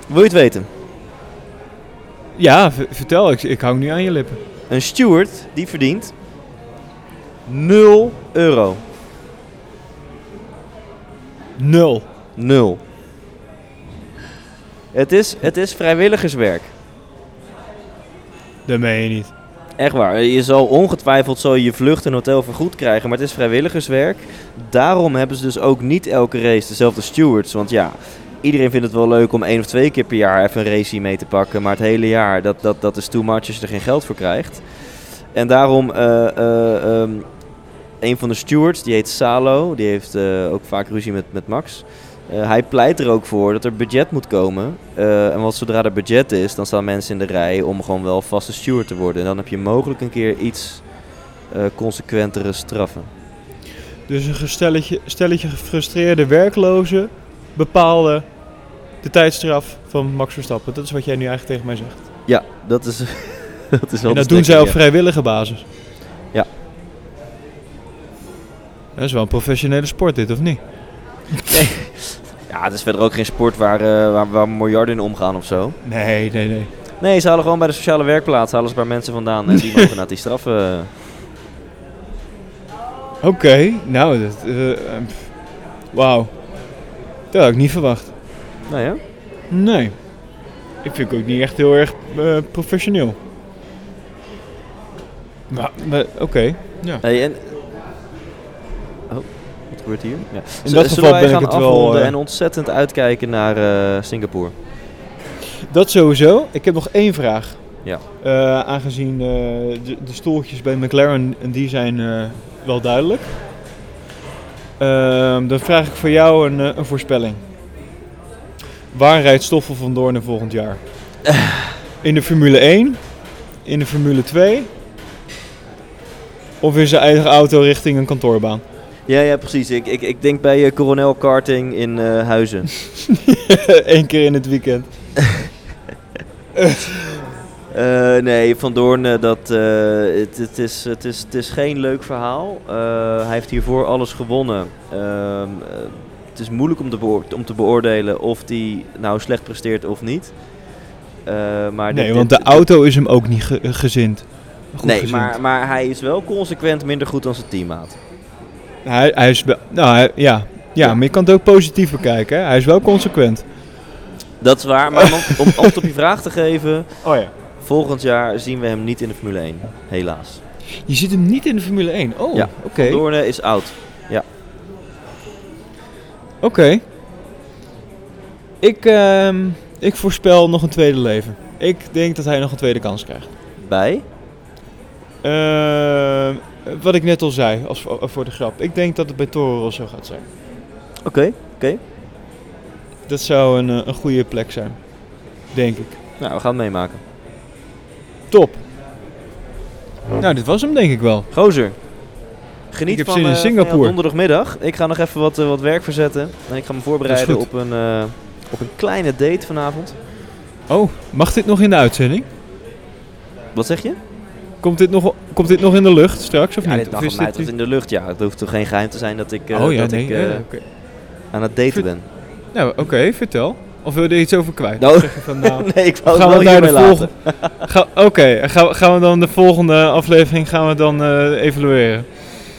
wil je het weten? Ja, vertel. Ik, ik hou nu aan je lippen. Een steward die verdient 0 euro. Nul. 0. Het is, het is vrijwilligerswerk. Dat meen je niet. Echt waar. Je zal ongetwijfeld zo je vlucht en hotel vergoed krijgen, maar het is vrijwilligerswerk. Daarom hebben ze dus ook niet elke race dezelfde stewards. Want ja, iedereen vindt het wel leuk om één of twee keer per jaar even een race mee te pakken. Maar het hele jaar, dat, dat, dat is too much als je er geen geld voor krijgt. En daarom, eh, eh, ehm, een van de stewards, die heet Salo, die heeft eh, ook vaak ruzie met, met Max. Eh, hij pleit er ook voor dat er budget moet komen. Eh, en wat zodra er budget is, dan staan mensen in de rij om gewoon wel vaste steward te worden. En dan heb je mogelijk een keer iets consequentere straffen. Dus een stelletje, stelletje gefrustreerde werklozen bepaalde de tijdstraf van Max Verstappen. Dat is wat jij nu eigenlijk tegen mij zegt. Ja, dat is, dat is wel En dat doen zij op vrijwillige basis. Ja. Dat is wel een professionele sport dit, of niet? ja. Ja, het is verder ook geen sport waar, eh, waar, waar miljarden in omgaan of zo. Nee, nee, nee. Nee, ze halen gewoon bij de sociale werkplaats halen ze een paar mensen vandaan en die mogen naar die straffen. eh, Oké, nou, dat, eh, eh, pff. wauw. Dat had ik niet verwacht. nou ja. Nee. Ik vind het ook niet echt heel erg professioneel. Maar, maar oké. Ja. Hey, en... Gebeurt hier? Ja. In Z- dat geval ben ik het wel, eh, en ontzettend uitkijken naar eh, Singapore. Dat sowieso. Ik heb nog één vraag. Ja. Eh, aangezien de, de stoeltjes bij McLaren, en die zijn wel duidelijk. Ehm, dan vraag ik voor jou een, een voorspelling. Waar rijdt Stoffel van Doorn volgend jaar? In de Formule 1? In de Formule 2? Of in zijn eigen auto richting een kantoorbaan? Ja, ja, precies. Ik, ik, ik denk bij uh, Coronel Karting in eh, Huizen. Eén keer in het weekend. Eh, nee, Van Doorn, eh, dat, eh, het, het, is, het, is, het is geen leuk verhaal. Eh, hij heeft hiervoor alles gewonnen. Ehm, eh, het is moeilijk om te, om te beoordelen of hij nou slecht presteert of niet. Eh, maar Nee, dit- want dit- de auto is hem ook niet ge- gezind. Goed Nee, gezind. maar, maar hij is wel consequent minder goed dan zijn teammaat. Hij, hij is wel, nou, hij- ja. ja, maar je kan het ook positief bekijken. Hè? Hij is wel consequent. Dat is waar, maar om, om antwoord op je vraag te geven... Oh ja. Volgend jaar zien we hem niet in de Formule 1, helaas. Je ziet hem niet in de Formule 1. Oh, Ja, oké. Doorne is oud. Oké. Ik, ehm, ik voorspel nog een tweede leven. Ik denk dat hij nog een tweede kans krijgt. Bij? Ehm, wat ik net al zei, als voor, voor de grap. Ik denk dat het bij Toro Rosso gaat zijn. Oké, oké. Dat zou een, eh, een goede plek zijn. Denk ik. Nou, we gaan het meemaken. Top. Nou, dit was hem denk ik wel. Gozer. Geniet Ik heb van, zin in eh, Singapore. donderdagmiddag. Ik ga nog even wat, eh, wat werk verzetten. En ik ga me voorbereiden op een, eh, op een kleine date vanavond. Oh, mag dit nog in de uitzending? Wat zeg je? Komt dit nog, komt dit nog in de lucht straks of ja, niet? dit Of is op mij dit- tot in de lucht. Ja, het hoeft toch geen geheim te zijn dat ik, oh ja, dat nee. ik oké. aan het daten Ver- ben. Nou, oké, vertel. Of wil je er iets over kwijt? Nou. Zeg je van, nou, nee, ik wou gaan het we naar de volgende... Ga- Oké, gaan, gaan we dan de volgende aflevering gaan we dan eh, evalueren?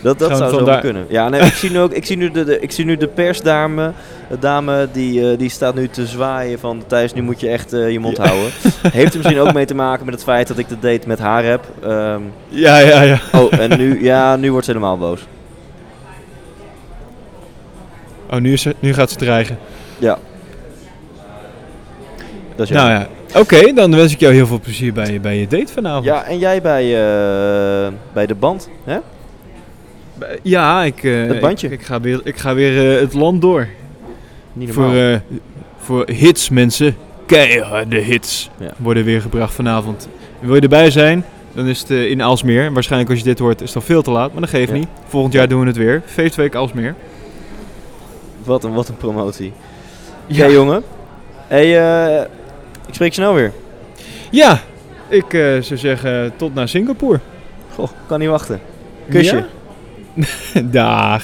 Dat, dat zou zo kunnen. Ja, nee, ik, zie nu ook, ik, zie nu de, de, ik zie nu de persdame, de dame die, eh, die staat nu te zwaaien van Thijs, nu moet je echt eh, je mond Ja. houden. Heeft er misschien ook mee te maken met het feit dat ik de date met haar heb. Ehm, Ja, ja, ja. oh, en nu, ja, nu wordt ze helemaal boos. Oh, nu, is nu gaat ze dreigen. Ja. Dat is Nou ja, oké, dan wens ik jou heel veel plezier bij, je- bij je date vanavond. Ja, en jij bij, eh, bij de band, hè? Ja, ik, eh, Het bandje. Ik, ik ga weer, ik ga weer eh, het land door. Niet. Voor, uh, voor hits, mensen. Keiharde hits Ja. worden weer gebracht vanavond. Wil je erbij zijn? Dan is het eh, in Alsmeer. Waarschijnlijk als je dit hoort is het al veel te laat, maar dat geeft Ja. niet. Volgend jaar doen we het weer. Feestweek Alsmeer. Wat, een, wat een promotie. Ja, jongen. Hey, eh, ik spreek je snel weer. Ja, ik eh, zou zeggen tot naar Singapore. Goh, kan niet wachten. Kusje. Ja? Dag.